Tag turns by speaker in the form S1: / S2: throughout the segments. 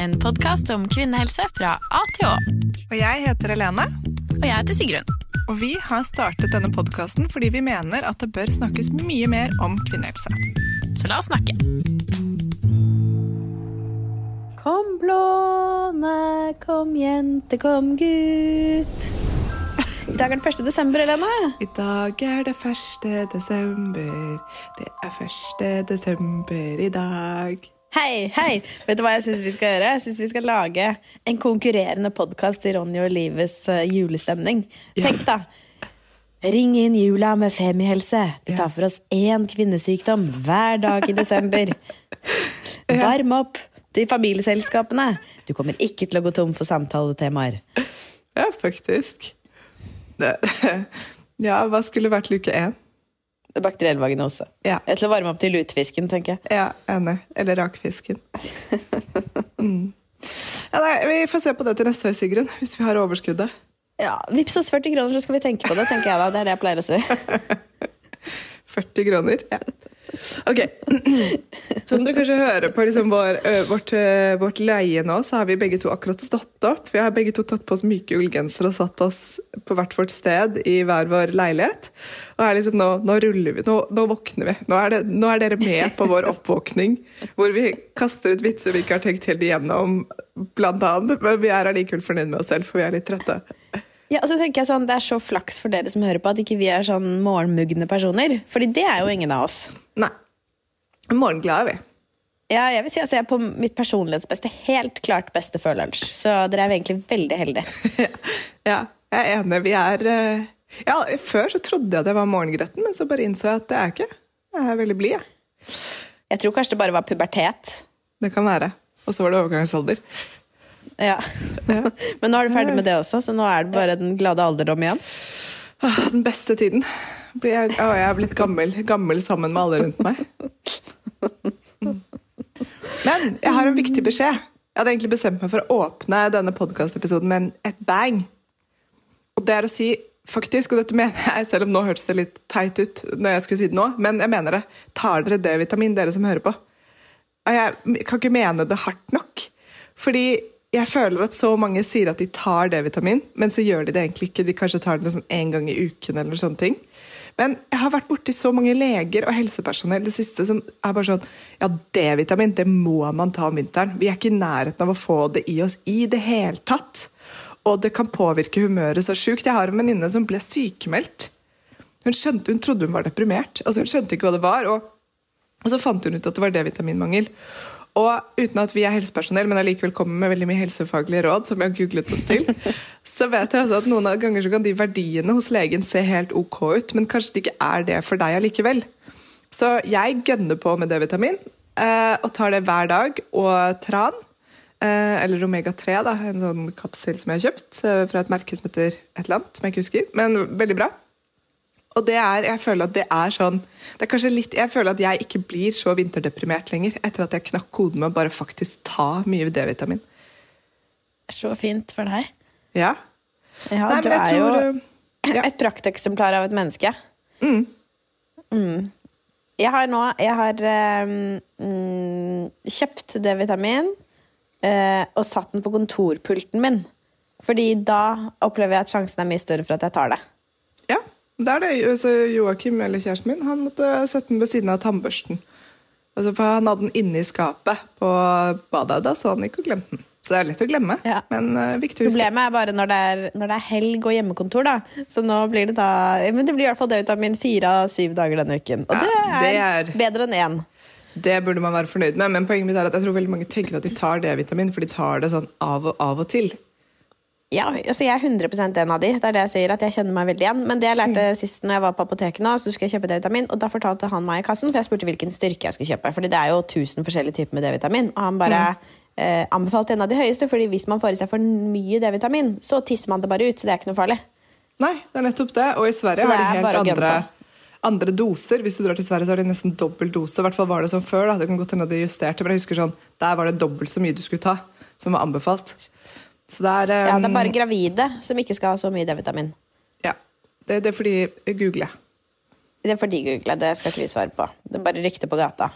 S1: en podkast om kvinnehelse fra A til Å.
S2: Og jeg heter Helene.
S1: Og jeg heter Sigrun.
S2: Og vi har startet denne podkasten fordi vi mener at det bør snakkes mye mer om kvinnehelse.
S1: Så la oss snakke.
S3: Kom blåne, kom jente, kom gutt. I dag er det 1. desember, Helene.
S2: I dag er det 1. desember. Det er 1. desember i dag.
S4: Hei, hei! Vet du hva jeg syns vi skal gjøre? Jeg synes vi skal lage en konkurrerende podkast til Ronny og Lives uh, julestemning. Tenk, da. Ring inn jula med Femihelse. Vi tar for oss én kvinnesykdom hver dag i desember. Varm opp til familieselskapene. Du kommer ikke til å gå tom for samtaletemaer.
S2: Ja, faktisk. Ja, hva skulle vært luke én?
S4: Bakteriell vaginose.
S2: Ja.
S4: Til å varme opp til lutefisken, tenker jeg.
S2: Ja, enig. Eller rakfisken. Mm. Ja, nei, vi får se på det til neste høy, Sigrun. Hvis vi har overskuddet.
S4: Ja, Vips oss 40 kroner, så skal vi tenke på det. tenker jeg da. Det er det jeg pleier å si.
S2: 40 kroner. Ja. Ok. Som dere kanskje hører på liksom vår, vårt, vårt leie nå, så har vi begge to akkurat stått opp. Vi har begge to tatt på oss myke ullgensere og satt oss på hvert vårt sted i hver vår leilighet. Og er liksom nå, nå ruller vi. Nå, nå våkner vi. Nå er, det, nå er dere med på vår oppvåkning. Hvor vi kaster ut vitser vi ikke har tenkt helt igjennom, blant annet. Men vi er allikevel fornøyd med oss selv, for vi er litt trøtte.
S4: Ja, og så tenker jeg sånn, Det er så flaks for dere som hører på, at ikke vi er sånn morgenmugne personer. Fordi det er jo ingen av oss.
S2: Nei. Morgenglade er vi.
S4: Ja, jeg vil si altså, jeg er på mitt personlighetsbeste helt klart beste før lunsj. Så dere er egentlig veldig heldige.
S2: Ja, jeg er enig. Vi er eh, ja, Før så trodde jeg det var morgengretten, men så bare innså jeg at det er ikke. Jeg er veldig blid, jeg.
S4: Jeg tror kanskje det bare var pubertet.
S2: Det kan være. Og så var det overgangsalder.
S4: Ja. Men nå er du ferdig med det også, så nå er det bare den glade alderdom igjen.
S2: Den beste tiden. Jeg, å, jeg er blitt gammel, gammel sammen med alle rundt meg. Men jeg har en viktig beskjed. Jeg hadde egentlig bestemt meg for å åpne denne podkastepisoden med et bang. Og det er å si faktisk, og dette mener jeg, selv om nå hørtes det litt teit ut, når jeg skulle si det nå, men jeg mener det. Tar dere D-vitamin, dere som hører på? Jeg kan ikke mene det hardt nok. Fordi jeg føler at så mange sier at de tar D-vitamin, men så gjør de det egentlig ikke. De kanskje tar det sånn en gang i uken eller sånne ting. Men jeg har vært borti så mange leger og helsepersonell det siste som er bare sånn Ja, D-vitamin, det må man ta om vinteren. Vi er ikke i nærheten av å få det i oss i det hele tatt. Og det kan påvirke humøret så sjukt. Jeg har en venninne som ble sykemeldt. Hun, skjønte, hun trodde hun var deprimert. Altså Hun skjønte ikke hva det var. Og, og så fant hun ut at det var D-vitaminmangel. Og uten at vi er helsepersonell, men allikevel kommer med veldig mye helsefaglige råd, som vi har googlet oss til, så vet jeg altså at noen av ganger så kan de verdiene hos legen se helt ok ut, men kanskje det ikke er det for deg allikevel. Så jeg gønner på med D-vitamin, eh, og tar det hver dag, og tran, eh, eller omega-3, da, en sånn kapsel som jeg har kjøpt, eh, fra et merke som heter et eller annet, som jeg ikke husker, men veldig bra. Og det er, jeg føler at det er sånn det er kanskje litt, Jeg føler at jeg ikke blir så vinterdeprimert lenger etter at jeg knakk koden med å bare faktisk ta mye D-vitamin.
S4: Så fint for deg.
S2: Ja.
S4: Ja,
S2: Nei,
S4: du er jo
S2: tror ja.
S4: et prakteksemplar av et menneske. Mm. Jeg har nå Jeg har mm, kjøpt D-vitamin uh, og satt den på kontorpulten min. Fordi da opplever jeg at sjansen er mye større for at jeg tar det.
S2: Det er det. Så Joakim, eller kjæresten min, han måtte sette den ved siden av tannbørsten. Altså, for Han hadde den inne i skapet på badet. Da så han ikke og glemte den. Så det er lett å glemme,
S4: Ja.
S2: men uh, viktig å huske.
S4: Problemet er bare når det er, når det er helg og hjemmekontor. da Så nå blir det da Men det blir i hvert fall D-vitamin fire av syv dager denne uken. Og
S2: Ja,
S4: det, er
S2: det er-
S4: bedre enn én.
S2: Det burde man være fornøyd med, men poenget mitt er at jeg tror veldig mange tenker at de tar D-vitamin, for de tar det sånn av og, av og til.
S4: Ja, altså jeg er 100% en av de. Det er det jeg sier, at jeg kjenner meg veldig igjen. Men det jeg lærte sist når jeg var på apoteket nå, så skulle jeg kjøpe D-vitamin, og da fortalte han meg i kassen, for jeg spurte hvilken styrke jeg skulle kjøpe. Fordi det er jo 1000 forskjellige typer med D-vitamin. Og han bare eh, anbefalte en av de høyeste, fordi hvis man får i seg for mye D-vitamin, så tisser man det bare ut, så det er ikke noe farlig.
S2: Nei, det er nettopp det. Og i Sverige
S4: det
S2: har de
S4: er
S2: helt andre, andre doser. Hvis du drar til Sverige, så har de nesten dobbel dose. I hvert fall var det sånn før. da. Det kan godt hende de justerte, men jeg husker sånn, der var det dobbelt så mye du skulle ta, som var anbefalt. Så det er,
S4: Ja, det er
S2: um,
S4: bare gravide som ikke skal ha så mye D-vitamin.
S2: ja. det, det er fordi jeg googler.
S4: Det er fordi google, det skal ikke vi svare på. Det er bare rykte på gata.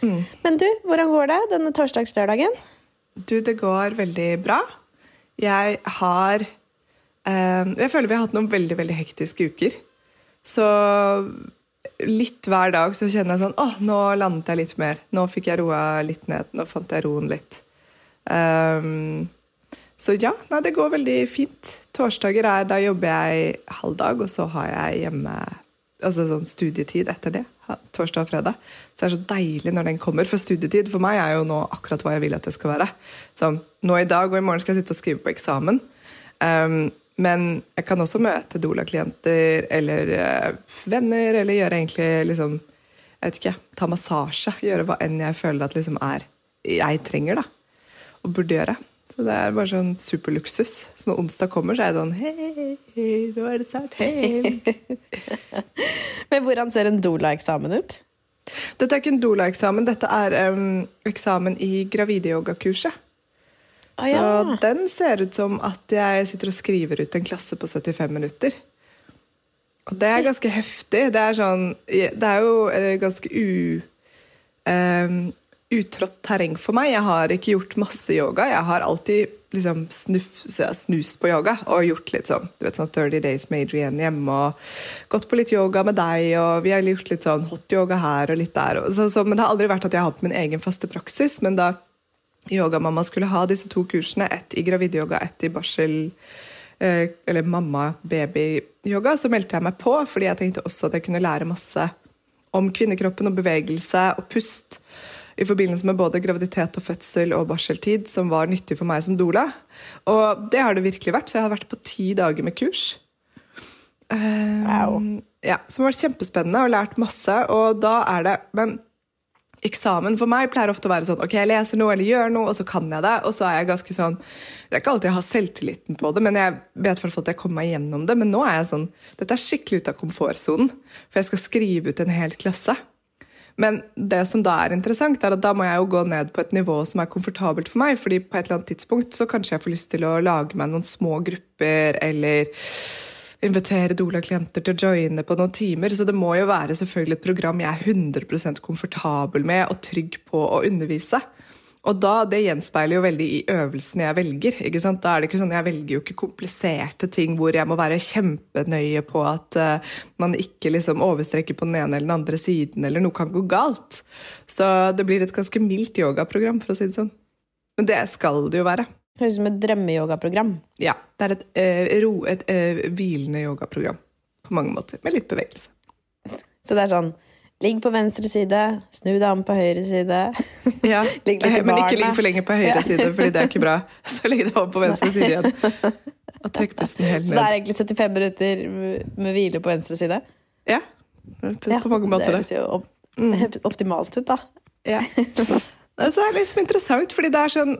S2: Mm.
S4: Men du, hvordan går det denne torsdagslørdagen?
S2: Du, det går veldig bra. Jeg har um, Jeg føler vi har hatt noen veldig veldig hektiske uker. Så litt hver dag så kjenner jeg sånn Å, nå landet jeg litt mer. Nå fikk jeg roa litt ned. Nå fant jeg roen litt. Ehm, så ja, nei, det går veldig fint. Torsdager er Da jobber jeg halv dag, og så har jeg hjemme altså sånn studietid etter det. Torsdag og fredag. Så det er så deilig når den kommer. For studietid for meg er jo nå akkurat hva jeg vil at det skal være. Sånn, nå i dag og i morgen skal jeg sitte og skrive på eksamen. Um, men jeg kan også møte Dola-klienter eller uh, venner, eller gjøre egentlig liksom Jeg vet ikke, ta massasje. Gjøre hva enn jeg føler at liksom er jeg trenger, da. Og burde gjøre. Så det er bare sånn superluksus. Så når onsdag kommer, så er jeg sånn Hei, hei nå er det snart helg.
S4: Men hvordan ser en Dola-eksamen ut?
S2: Dette er ikke en Dola-eksamen, dette er um, eksamen i gravideyogakurset.
S4: Å,
S2: Så den ser ut som at jeg sitter og skriver ut en klasse på 75 minutter. Og det er ganske heftig. Det er, sånn, det er jo eh, ganske u, em, utrådt terreng for meg. Jeg har ikke gjort masse yoga. Jeg har alltid liksom snuff, snust på yoga og gjort litt sånn du vet sånn 30 Days med Adrian hjemme og gått på litt yoga med deg. og Vi har gjort litt sånn hot yoga her og litt der. Og så, så, men det har aldri vært at jeg har hatt min egen faste praksis. Men da yogamamma skulle ha disse to kursene, ett i gravidyoga, ett i barsel eh, eller mamma-baby-yoga, så meldte jeg meg på, fordi jeg tenkte også at jeg kunne lære masse om kvinnekroppen og bevegelse og pust i forbindelse med både graviditet og fødsel og barseltid, som var nyttig for meg som doula. Og det har det virkelig vært, så jeg har vært på ti dager med kurs. Um,
S4: Wow.
S2: Ja, Som har vært kjempespennende og lært masse. Og da er det Men eksamen for meg pleier ofte å være sånn ok, jeg leser noe eller gjør noe, og så kan jeg det. Og så er jeg ganske sånn Det er ikke alltid jeg har selvtilliten på det, men jeg vet fall at jeg kommer meg gjennom det. Men nå er jeg sånn Dette er skikkelig ute av komfortsonen, for jeg skal skrive ut en hel klasse. Men det som da er interessant, er at da må jeg jo gå ned på et nivå som er komfortabelt for meg. fordi på et eller annet tidspunkt så kanskje jeg får lyst til å lage meg noen små grupper, eller invitere Dola-klienter til å joine på noen timer. Så det må jo være selvfølgelig et program jeg er 100% komfortabel med og trygg på å undervise. Og da, Det gjenspeiler jo veldig i øvelsene jeg velger. ikke sant? Da er det ikke sånn, Jeg velger jo ikke kompliserte ting hvor jeg må være kjempenøye på at uh, man ikke liksom overstrekker på den ene eller den andre siden, eller noe kan gå galt. Så det blir et ganske mildt yogaprogram, for å si det sånn. Men det skal det jo være.
S4: Høres ut som et drømmeyogaprogram.
S2: Ja, Det er et, uh, ro, et uh, hvilende yogaprogram på mange måter, med litt bevegelse.
S4: Så det er sånn Ligg på venstre side, snu deg om på høyre side.
S2: Ja,
S4: Ligg litt i
S2: Men ikke ligg for lenge på høyre
S4: Ja.
S2: side, fordi det er ikke bra. Så ligg deg om på venstre side igjen. Og trekk pusten helt
S4: Så det er egentlig 75 minutter med hvile på venstre side.
S2: Ja, på,
S4: Ja,
S2: mange måter.
S4: Det
S2: Det.
S4: høres jo opp, optimalt ut, da.
S2: Ja. Altså, det er liksom interessant, fordi det er sånn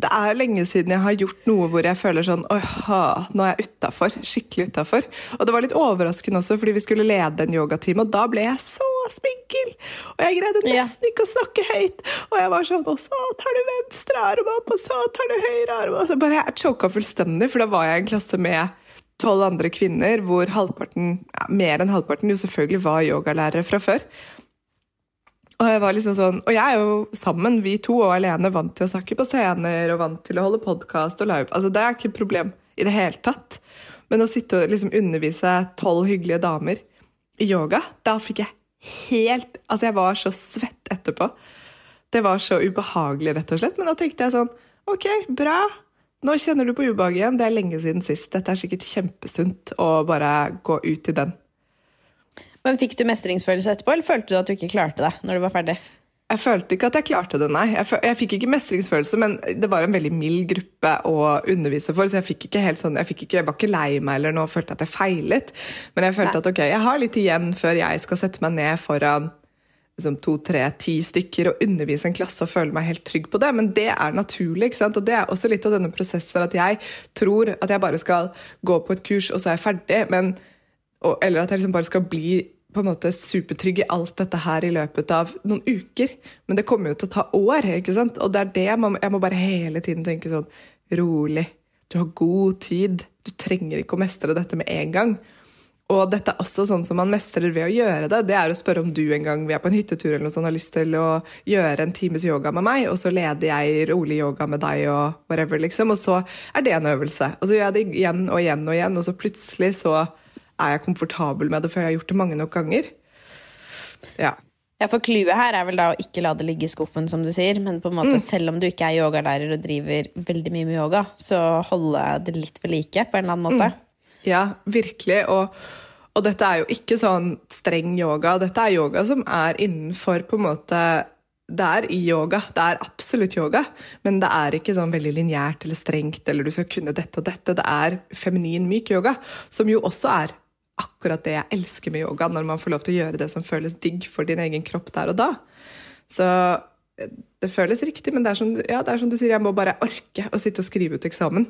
S2: det er lenge siden jeg har gjort noe hvor jeg føler sånn Åha, nå er jeg utafor. Skikkelig utafor. Og det var litt overraskende også, fordi vi skulle lede en yogatime, og da ble jeg så spinkel! Og jeg greide nesten ikke å snakke høyt. Og jeg var sånn Og så tar du venstre arm opp, og så tar du høyre arm opp. Så bare Jeg choka fullstendig, for da var jeg i en klasse med tolv andre kvinner, hvor halvparten, ja, mer enn halvparten jo selvfølgelig var yogalærere fra før. Og jeg var liksom sånn, og jeg er jo sammen, vi to og alene, vant til å snakke på scener og vant til å holde podkast og live. Altså, det er ikke et problem i det hele tatt. Men å sitte og liksom undervise tolv hyggelige damer i yoga, da fikk jeg helt Altså, jeg var så svett etterpå. Det var så ubehagelig, rett og slett. Men da tenkte jeg sånn Ok, bra. Nå kjenner du på ubehag igjen. Det er lenge siden sist. Dette er sikkert kjempesunt å bare gå ut i den.
S4: Men Fikk du mestringsfølelse etterpå, eller følte du at du ikke klarte det når du var ferdig?
S2: Jeg følte ikke at jeg klarte det, nei. Jeg, jeg fikk ikke mestringsfølelse, men det var en veldig mild gruppe å undervise for, så jeg fikk ikke helt sånn, jeg, ikke, jeg var ikke lei meg eller noe, følte at jeg feilet. Men jeg følte
S4: Nei.
S2: at ok, jeg har litt igjen før jeg skal sette meg ned foran liksom, to, tre, ti stykker og undervise en klasse og føle meg helt trygg på det, men det er naturlig. ikke sant? Og det er også litt av denne prosessen at jeg tror at jeg bare skal gå på et kurs, og så er jeg ferdig. Men, eller at jeg liksom bare skal bli på en måte supertrygg i alt dette her i løpet av noen uker. Men det kommer jo til å ta år. ikke sant? Og det er det jeg må bare hele tiden tenke sånn Rolig. Du har god tid. Du trenger ikke å mestre dette med en gang. Og dette er også sånn som man mestrer ved å gjøre det. Det er å spørre om du en gang vi er på en hyttetur eller noe sånt, har lyst til å gjøre en times yoga med meg, og så leder jeg rolig yoga med deg og whatever, liksom. Og så er det en øvelse. Og så gjør jeg det igjen og igjen og igjen, og så plutselig så er jeg komfortabel med det, før jeg har gjort det mange nok ganger. Ja.
S4: Ja, for Clouet her er vel da å ikke la det ligge i skuffen, som du sier. Men på en måte, selv om du ikke er yogalærer og driver veldig mye med yoga, så holde det litt ved like på en eller annen måte.
S2: Ja, virkelig. Og, og dette er jo ikke sånn streng yoga. Dette er yoga som er innenfor på en måte Det er i yoga. Det er absolutt yoga, men det er ikke sånn veldig lineært eller strengt, eller du skal kunne dette og dette. Det er feminin, myk yoga, som jo også er akkurat det jeg elsker med yoga, når man får lov til å gjøre det som føles digg for din egen kropp der og da. Så det føles riktig, men det er som, ja, det er som du sier, jeg må bare orke å sitte og skrive ut eksamen.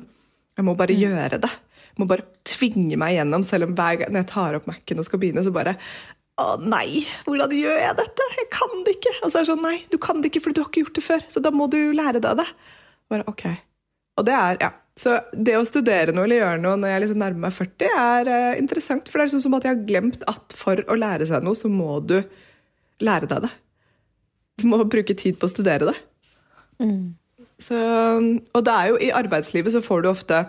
S2: Jeg må bare gjøre det. Jeg må bare tvinge meg gjennom, selv om hver gang jeg tar opp Mac-en og skal begynne, så bare Å nei, hvordan gjør jeg dette? Jeg kan det ikke. Og så er det sånn, nei, du kan det ikke, for du har ikke gjort det før. Så da må du lære deg det. Bare, ok. Og det er, ja. Så det å studere noe eller gjøre noe når jeg liksom nærmer meg 40, er uh, interessant. For det er liksom som at jeg har glemt at for å lære seg noe, så må du lære deg det. Du må bruke tid på å studere det. Så, og det er jo i arbeidslivet så får du ofte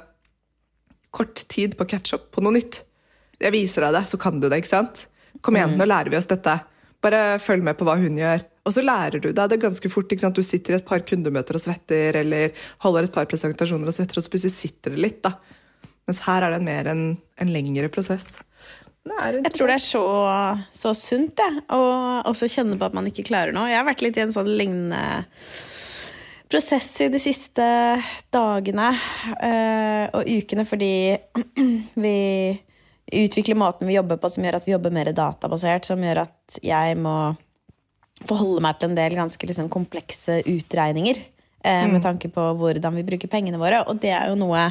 S2: kort tid på å catch up på noe nytt. Jeg viser deg det, så kan du det. ikke sant? Kom igjen, nå lærer vi oss dette. Bare følg med på hva hun gjør. Og så lærer du deg det ganske fort. Du sitter i et par kundemøter og svetter, eller holder et par presentasjoner og svetter, og så plutselig sitter det litt. da. Mens her er det mer en, en lengre prosess. Det
S4: Jeg tror det er så, så sunt, det. Og også kjenne på at man ikke klarer noe. Jeg har vært litt i en sånn lignende prosess i de siste dagene eh, og ukene fordi vi utvikler måten vi jobber på som gjør at vi jobber mer databasert, som gjør at jeg må forholde meg til en del ganske liksom, komplekse utregninger eh, med tanke på hvordan vi bruker pengene våre. Og det er jo noe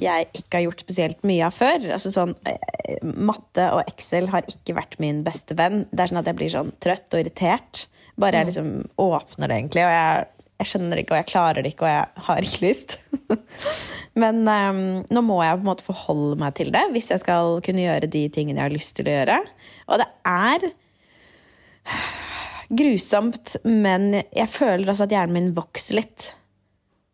S4: jeg ikke har gjort spesielt mye av før. Altså sånn, eh, matte og Excel har ikke vært min beste venn. Det er sånn at jeg blir sånn trøtt og irritert. Bare jeg liksom åpner det, egentlig. Og jeg, jeg skjønner det ikke, og jeg klarer det ikke, og jeg har ikke lyst. Men um, nå må jeg på en måte forholde meg til det hvis jeg skal kunne gjøre de tingene jeg har lyst til å gjøre. Og det er grusomt, men jeg føler altså at hjernen min vokser litt.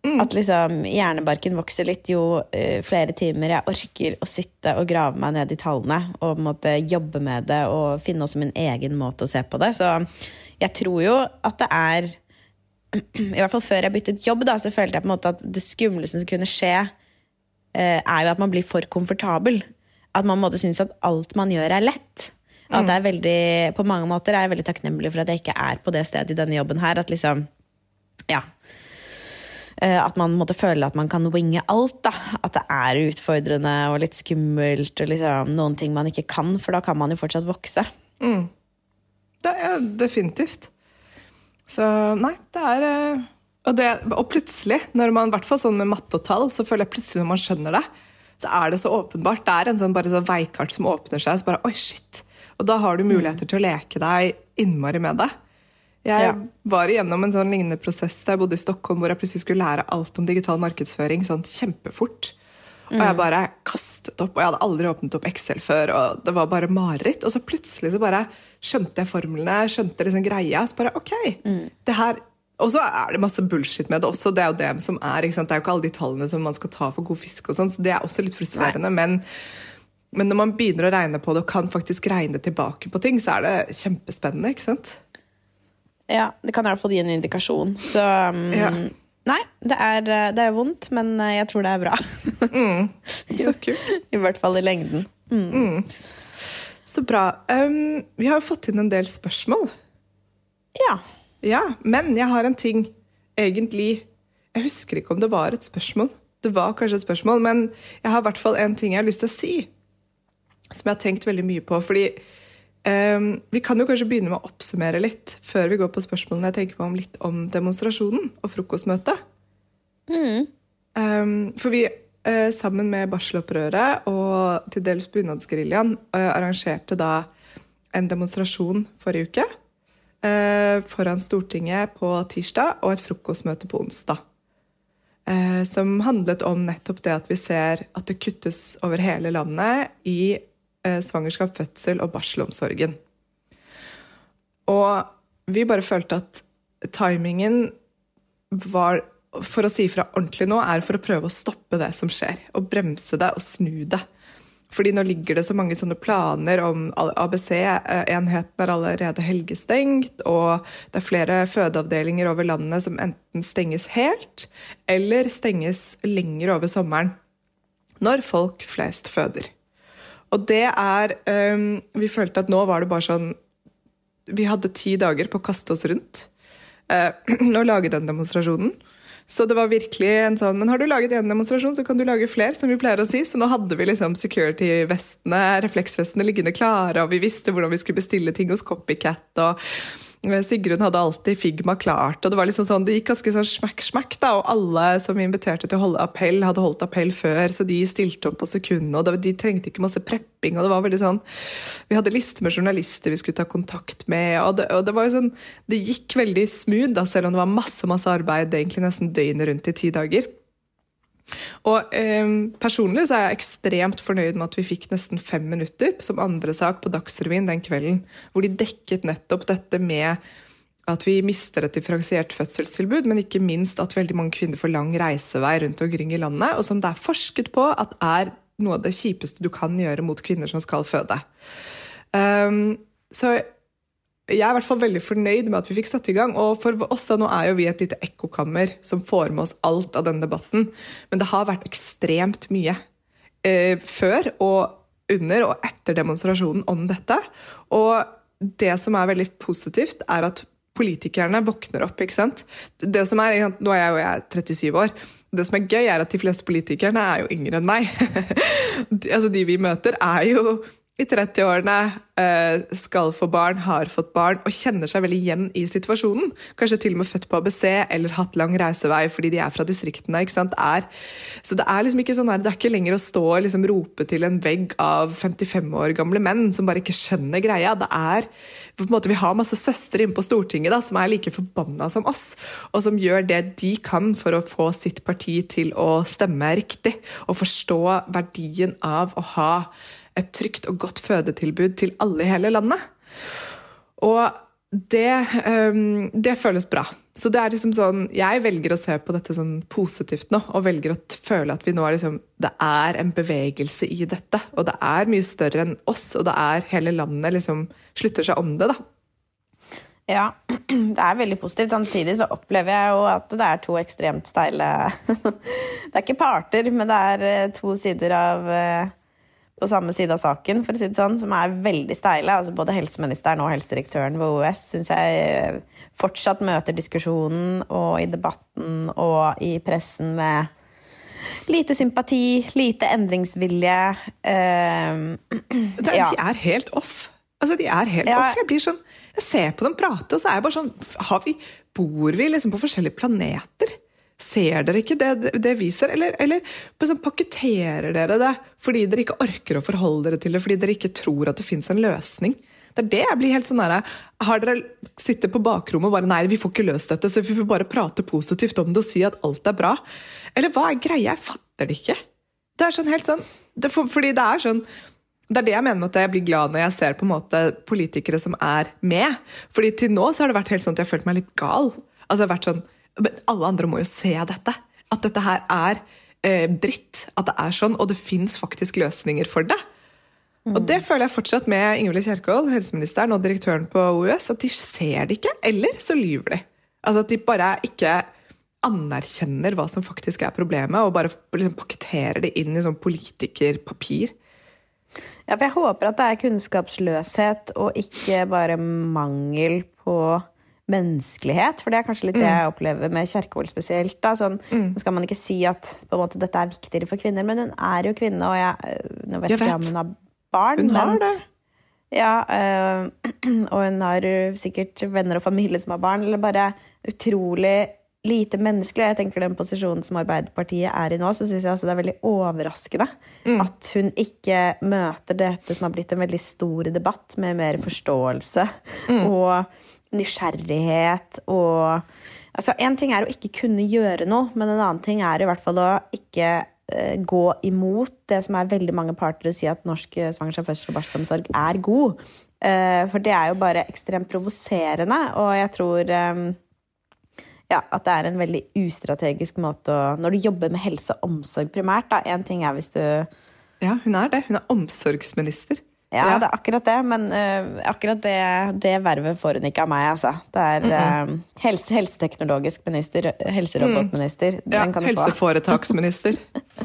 S4: At liksom hjernebarken vokser litt jo uh, flere timer jeg orker å sitte og grave meg ned i tallene og på en måte jobbe med det og finne også min egen måte å se på det. Så jeg tror jo at det er I hvert fall før jeg byttet jobb, da, så følte jeg på en måte at det skumleste som kunne skje, eh, er jo at man blir for komfortabel. At man måtte synes at alt man gjør, er lett. At det er veldig, på mange måter er jeg veldig takknemlig for at jeg ikke er på det stedet i denne jobben her. At liksom, ja Eh, At man måtte føle at man kan winge alt. da At det er utfordrende og litt skummelt. Og liksom noen ting man ikke kan, for da kan man jo fortsatt vokse.
S2: Det er definitivt. Så nei, det er eh, og, det, og plutselig, når man, i hvert fall sånn med matte og tall, så føler jeg plutselig når man skjønner det, så er det så åpenbart. Det er en sånn, bare sånn veikart som åpner seg. Så bare, oi, shit. Og da har du muligheter til å leke deg innmari med det. Jeg
S4: Ja.
S2: var igjennom en sånn lignende prosess da jeg bodde i Stockholm, hvor jeg plutselig skulle lære alt om digital markedsføring sånn kjempefort. Og jeg bare kastet opp, og jeg hadde aldri åpnet opp Excel før. og Det var bare mareritt. Og så plutselig så bare skjønte jeg formlene, skjønte liksom greia. Så bare ok, det her Og så er det masse bullshit med det også. Det er jo det som er, ikke sant? Det er jo ikke alle de tallene som man skal ta for god fisk, og sånn, så det er også litt frustrerende. Men, men når man begynner å regne på det og kan faktisk regne tilbake på ting, så er det kjempespennende. ikke sant?
S4: Ja, Det kan i hvert fall gi en indikasjon. Så um,
S2: Ja.
S4: Nei, det er, det er vondt, men eh, jeg tror det er bra.
S2: Så kult.
S4: I hvert fall i lengden.
S2: Så bra. Um, vi har jo fått inn en del spørsmål.
S4: Ja.
S2: Ja, men jeg har en ting egentlig Jeg husker ikke om det var et spørsmål. Det var kanskje et spørsmål, men jeg har i hvert fall en ting jeg har lyst til å si. Som jeg har tenkt veldig mye på. Fordi Um, vi kan jo kanskje begynne med å oppsummere litt før vi går på spørsmålene jeg tenker på om litt om demonstrasjonen og frokostmøtet. Um, for vi, uh, sammen med barselopprøret og til dels bunadsgeriljaen, uh, arrangerte da en demonstrasjon forrige uke uh, foran Stortinget på tirsdag og et frokostmøte på onsdag. Som handlet om nettopp det at vi ser at det kuttes over hele landet i svangerskap, fødsel og barselomsorgen. Og vi bare følte at timingen var For å si fra ordentlig nå, er for å prøve å stoppe det som skjer. Og bremse det og snu det. Fordi nå ligger det så mange sånne planer om ABC-enheten er allerede helgestengt, og det er flere fødeavdelinger over landet som enten stenges helt, eller stenges lenger over sommeren. Når folk flest føder. Og det er um, Vi følte at nå var det bare sånn Vi hadde ti dager på å kaste oss rundt uh, og lage den demonstrasjonen. Så det var virkelig en sånn Men har du laget én demonstrasjon, så kan du lage flere, som vi pleier å si. Så nå hadde vi liksom security-vestene, refleksvestene liggende klare, og vi visste hvordan vi skulle bestille ting hos Copycat. og Sigrun hadde alltid Figma klart. og Det var liksom sånn, det gikk ganske sånn smekk-smekk. da, og Alle som vi inviterte til å holde appell, hadde holdt appell før, så de stilte opp på sekundet. og De trengte ikke masse prepping. og Det var veldig sånn, vi hadde liste med journalister vi skulle ta kontakt med. og Det, og det var jo sånn, det gikk veldig smooth, da, selv om det var masse masse arbeid egentlig nesten døgnet rundt i ti dager. Og eh, Personlig så er jeg ekstremt fornøyd med at vi fikk nesten fem minutter som andre sak på Dagsrevyen den kvelden, hvor de dekket nettopp dette med at vi mister et differensiert fødselstilbud, men ikke minst at veldig mange kvinner får lang reisevei rundt omkring i landet, og som det er forsket på at er noe av det kjipeste du kan gjøre mot kvinner som skal føde. Um, så jeg er i hvert fall veldig fornøyd med at vi fikk satt i gang. Og for oss da, nå er jo vi et lite ekkokammer som får med oss alt av denne debatten. Men det har vært ekstremt mye eh, før og under og etter demonstrasjonen om dette. Og det som er veldig positivt, er at politikerne våkner opp. ikke sant? Det som er, Nå er jeg jo jeg 37 år. Det som er gøy, er at de fleste politikerne er jo yngre enn meg. altså De vi møter, er jo i 30-årene eh, skal få barn, har fått barn og kjenner seg veldig igjen i situasjonen. Kanskje til og med født på ABC eller hatt lang reisevei fordi de er fra distriktene. ikke? Er, så Det er liksom ikke sånn her, det er ikke lenger å stå og liksom rope til en vegg av 55 år gamle menn som bare ikke skjønner greia. Det er, måte, Vi har masse søstre inne på Stortinget da, som er like forbanna som oss, og som gjør det de kan for å få sitt parti til å stemme riktig og forstå verdien av å ha et trygt og godt fødetilbud til alle i hele landet. Og det, um, det, føles bra. Så det er liksom sånn, Jeg velger å se på dette sånn positivt nå, og velger å føle at vi nå er liksom, det er en bevegelse i dette. Og det er mye større enn oss, og det er hele landet liksom slutter seg om det. da.
S4: Ja, det er veldig positivt. Samtidig så opplever jeg jo at det er to ekstremt steile Det er ikke parter, men det er eh, to sider av eh, på samme side av saken, for å si det sånn, som er veldig steile. Altså både helseministeren og helsedirektøren ved OUS syns jeg fortsatt møter diskusjonen og i debatten og i pressen med lite sympati, lite endringsvilje. Uh,
S2: ja. De er helt off. Altså, de er helt ja. off. Jeg blir sånn Jeg ser på dem prate, og så er jeg bare sånn vi, Bor vi liksom på forskjellige planeter? Ser dere ikke det, det vi eller, eller liksom pakketterer dere det fordi dere ikke orker å forholde dere til det, fordi dere ikke tror at det fins en løsning? Det er det jeg blir helt sånn der, Har dere sittet på bakrommet og bare nei, vi får ikke løst dette, så vi får bare prate positivt om det og si at alt er bra? Eller hva er greia? Jeg fatter det ikke. Det er sånn helt sånn, det, fordi det er sånn det er det jeg mener at jeg blir glad når jeg ser på en måte politikere som er med. Fordi til nå så har det vært helt sånn at jeg har følt meg litt gal. Altså jeg har vært sånn, men alle andre må jo se dette. At dette her er eh, dritt. At det er sånn, og det fins faktisk løsninger for det. Mm. Og det føler jeg fortsatt med Ingvild Kjerkol, helseministeren og direktøren på OUS. At de ser det ikke, eller så lyver de. Altså At de bare ikke anerkjenner hva som faktisk er problemet, og bare liksom pakketterer det inn i sånn politikerpapir.
S4: Ja, for jeg håper at det er kunnskapsløshet og ikke bare mangel på menneskelighet. For det er kanskje litt det mm. jeg opplever med Kjerkol spesielt. Da. Sånn, mm. Skal man ikke si at måte, dette er viktigere for kvinner, men hun er jo kvinne, og jeg, nå vet jeg ikke om hun har barn.
S2: Hun har det.
S4: Ja, øh, og hun har sikkert venner og familie som har barn, eller bare utrolig lite menneskelig. Jeg tenker Den posisjonen som Arbeiderpartiet er i nå, så syns jeg altså det er veldig overraskende mm. at hun ikke møter dette som har blitt en veldig stor debatt, med mer forståelse mm. og nysgjerrighet og Altså, Én ting er å ikke kunne gjøre noe, men en annen ting er i hvert fall å ikke uh, gå imot det som er veldig mange parter å si at norsk svangerskap, fødsel og barselomsorg er god. Uh, for det er jo bare ekstremt provoserende, og jeg tror ja, at det er en veldig ustrategisk måte å Når du jobber med helse og omsorg primært, da. Én ting er hvis du
S2: Ja, hun er det. Hun er omsorgsminister.
S4: Ja, ja. det er akkurat det, men uh, akkurat det, det, vervet får hun ikke av meg, altså. Det er. Uh, helse, helseteknologisk minister, helserobotminister. Mm.
S2: Ja, helseforetaksminister.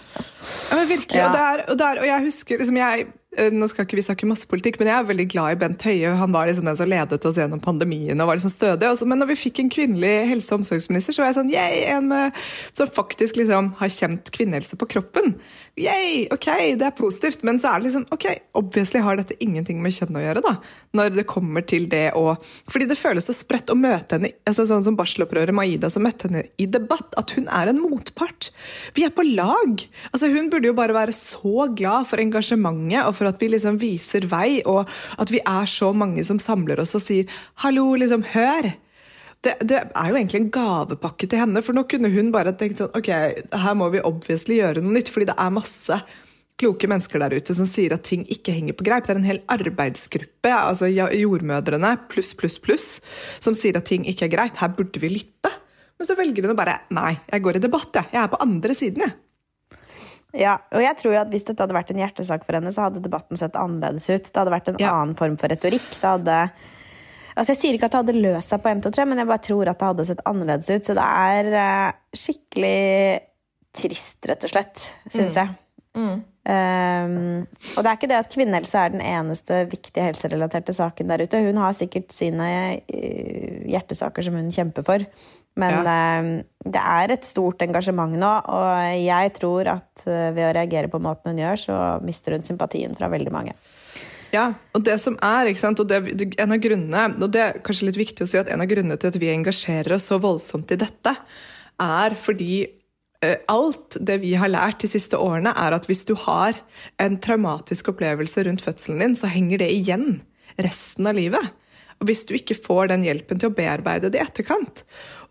S2: ja, men virkelig. Ja. Og, der, og, der, og jeg husker liksom jeg nå skal ikke vi snakke masse politikk, men jeg er veldig glad i Bent Høie. Han var liksom den som ledet oss gjennom pandemien og var liksom stødig. Også, men når vi fikk en kvinnelig helse- og omsorgsminister, så var jeg sånn yay, en som faktisk liksom har kjent kvinnehelse på kroppen. Yay, ok, det er positivt. Men så er det liksom ok, obviously har dette ingenting med kjønn å gjøre. da, Når det kommer til det å Fordi det føles så sprøtt å møte henne altså sånn som barselopprøret Maida som møtte henne i debatt, at hun er en motpart. Vi er på lag. Altså Hun burde jo bare være så glad for engasjementet og for for at vi liksom viser vei, og at vi er så mange som samler oss og sier 'hallo, liksom, hør'. Det, det, er jo egentlig en gavepakke til henne, for nå kunne hun bare tenkt sånn Ok, her må vi obviously gjøre noe nytt, fordi det er masse kloke mennesker der ute som sier at ting ikke henger på greip. Det er en hel arbeidsgruppe, altså jordmødrene pluss, pluss, pluss, som sier at ting ikke er greit. Her burde vi lytte. Men så velger hun å bare Nei, jeg går i debatt, jeg. Jeg er på andre siden, jeg.
S4: Ja, og jeg tror at Hvis dette hadde vært en hjertesak for henne, så hadde debatten sett annerledes ut. Det hadde vært en ja. annen form for retorikk. Det hadde Altså Jeg sier ikke at det hadde løst seg på 1, 2, 3, men jeg bare tror at det hadde sett annerledes ut. Så det er uh, skikkelig trist, rett og slett, syns mm. jeg. Mm. Um, og det er ikke det at kvinnehelse er den eneste viktige helserelaterte saken der ute. Hun har sikkert sine uh, hjertesaker som hun kjemper for. Men ja. uh, det er et stort engasjement nå, og jeg tror at uh, ved å reagere på måten hun gjør, så mister hun sympatien fra veldig mange.
S2: Ja, og det som er, ikke sant, og det, en av grunnene, og det er kanskje litt viktig å si at en av grunnene til at vi engasjerer oss så voldsomt i dette, er fordi uh, alt det vi har lært de siste årene, er at hvis du har en traumatisk opplevelse rundt fødselen din, så henger det igjen resten av livet hvis du ikke får den hjelpen til å bearbeide det i etterkant.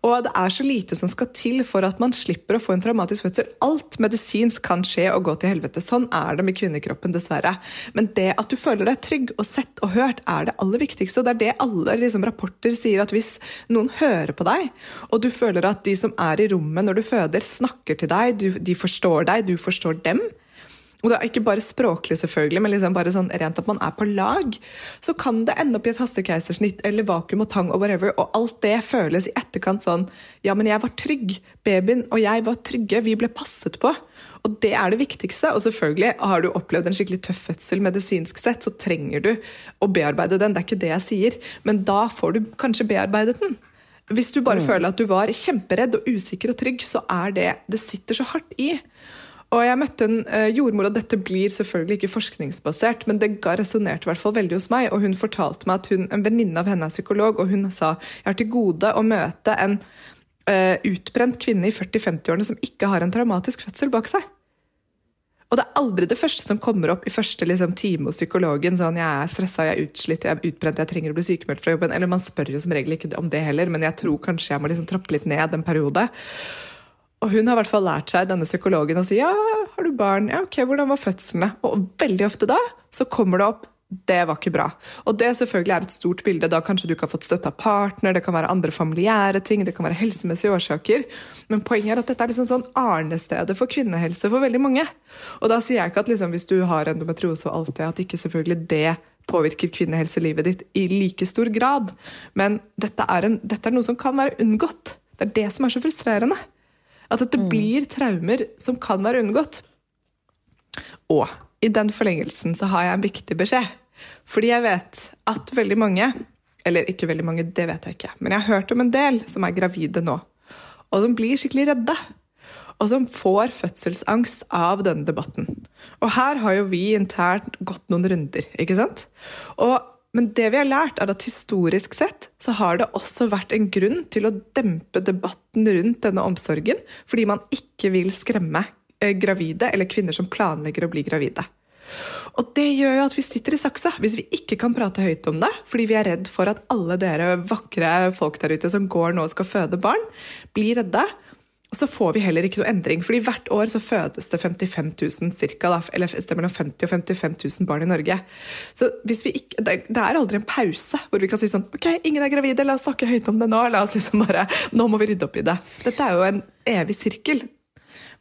S2: Og det er så lite som skal til for at man slipper å få en traumatisk fødsel. Alt medisinsk kan skje og gå til helvete. Sånn er det med kvinnekroppen, dessverre. Men det at du føler deg trygg og sett og hørt, er det aller viktigste. Og det er det alle liksom, rapporter sier, at hvis noen hører på deg, og du føler at de som er i rommet når du føder, snakker til deg, du, de forstår deg, du forstår dem, og det er ikke bare språklig, selvfølgelig, men liksom bare sånn rent at man er på lag, så kan det ende opp i et hastekeisersnitt eller vakuum og tang og whatever, og alt det føles i etterkant sånn Ja, men jeg var trygg. Babyen og jeg var trygge. Vi ble passet på. Og det er det viktigste. Og selvfølgelig, har du opplevd en skikkelig tøff fødsel medisinsk sett, så trenger du å bearbeide den. Det er ikke det jeg sier, men da får du kanskje bearbeidet den. Hvis du bare mm. føler at du var kjemperedd og usikker og trygg, så er det Det sitter så hardt i. Og jeg møtte en uh, jordmor, og dette blir selvfølgelig ikke forskningsbasert, men det resonnerte i hvert fall veldig hos meg. Og hun fortalte meg at hun, en venninne av henne er psykolog, og hun sa jeg har til gode å møte en uh, utbrent kvinne i 40-50-årene som ikke har en traumatisk fødsel bak seg. Og det er aldri det første som kommer opp i første liksom, time hos psykologen. sånn, 'Jeg er stressa, jeg er utslitt, jeg er utbrent, jeg trenger å bli sykemeldt fra jobben.' Eller man spør jo som regel ikke om det heller, men jeg tror kanskje jeg må liksom trappe litt ned en periode. Og hun har i hvert fall lært seg denne psykologen å si ja, har du barn, ja ok, hvordan var fødslene? Og veldig ofte da så kommer det opp det var ikke bra. Og det selvfølgelig er et stort bilde. Da kanskje du ikke har fått støtte av partner, det kan være andre familiære ting, det kan være helsemessige årsaker. Men poenget er at dette er liksom sånn arnestedet for kvinnehelse for veldig mange. Og da sier jeg ikke at liksom, hvis du har endometriose og alt det, at ikke selvfølgelig det påvirker kvinnehelselivet ditt i like stor grad. Men dette er, en, dette er noe som kan være unngått. Det er det som er så frustrerende. At det mm. blir traumer som kan være unngått. Og i den forlengelsen så har jeg en viktig beskjed. Fordi jeg vet at veldig mange Eller ikke veldig mange, det vet jeg ikke. Men jeg har hørt om en del som er gravide nå. Og som blir skikkelig redde. Og som får fødselsangst av denne debatten. Og her har jo vi internt gått noen runder, ikke sant? Og, men det vi har lært, er at historisk sett så har det også vært en grunn til å dempe debatten rundt denne omsorgen, fordi man ikke vil skremme eh, gravide eller kvinner som planlegger å bli gravide. Og det gjør jo at vi sitter i saksa hvis vi ikke kan prate høyt om det, fordi vi er redd for at alle dere vakre folk der ute som går nå og skal føde barn, blir redde så får vi heller ikke noe endring. fordi hvert år så fødes det 55 000 cirka, da, eller mellom 50 og 55 000 barn i Norge. Så ikke, det, er aldri en pause hvor vi kan si sånn Ok, ingen er gravide, la oss snakke høyt om det nå. la oss liksom bare, Nå må vi rydde opp i det. Dette er jo en evig sirkel.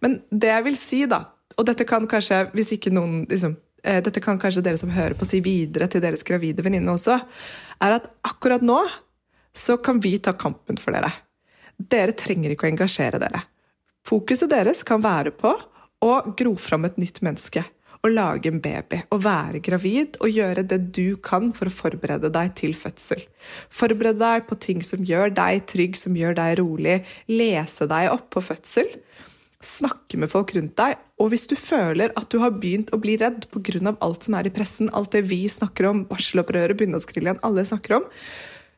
S2: Men det jeg vil si, da, og dette kan kanskje, hvis ikke noen liksom, eh, dette kan kanskje dere som hører på si videre til deres gravide venninne også, er at akkurat nå så kan vi ta kampen for dere. Dere trenger ikke å engasjere dere. Fokuset deres kan være på å gro fram et nytt menneske. Å lage en baby, å være gravid og gjøre det du kan for å forberede deg til fødsel. Forberede deg på ting som gjør deg trygg, som gjør deg rolig. Lese deg opp på fødsel. Snakke med folk rundt deg. Og hvis du føler at du har begynt å bli redd pga. alt som er i pressen, alt det vi snakker om, barselopprøret, bunadsgeriljaen, alle snakker om,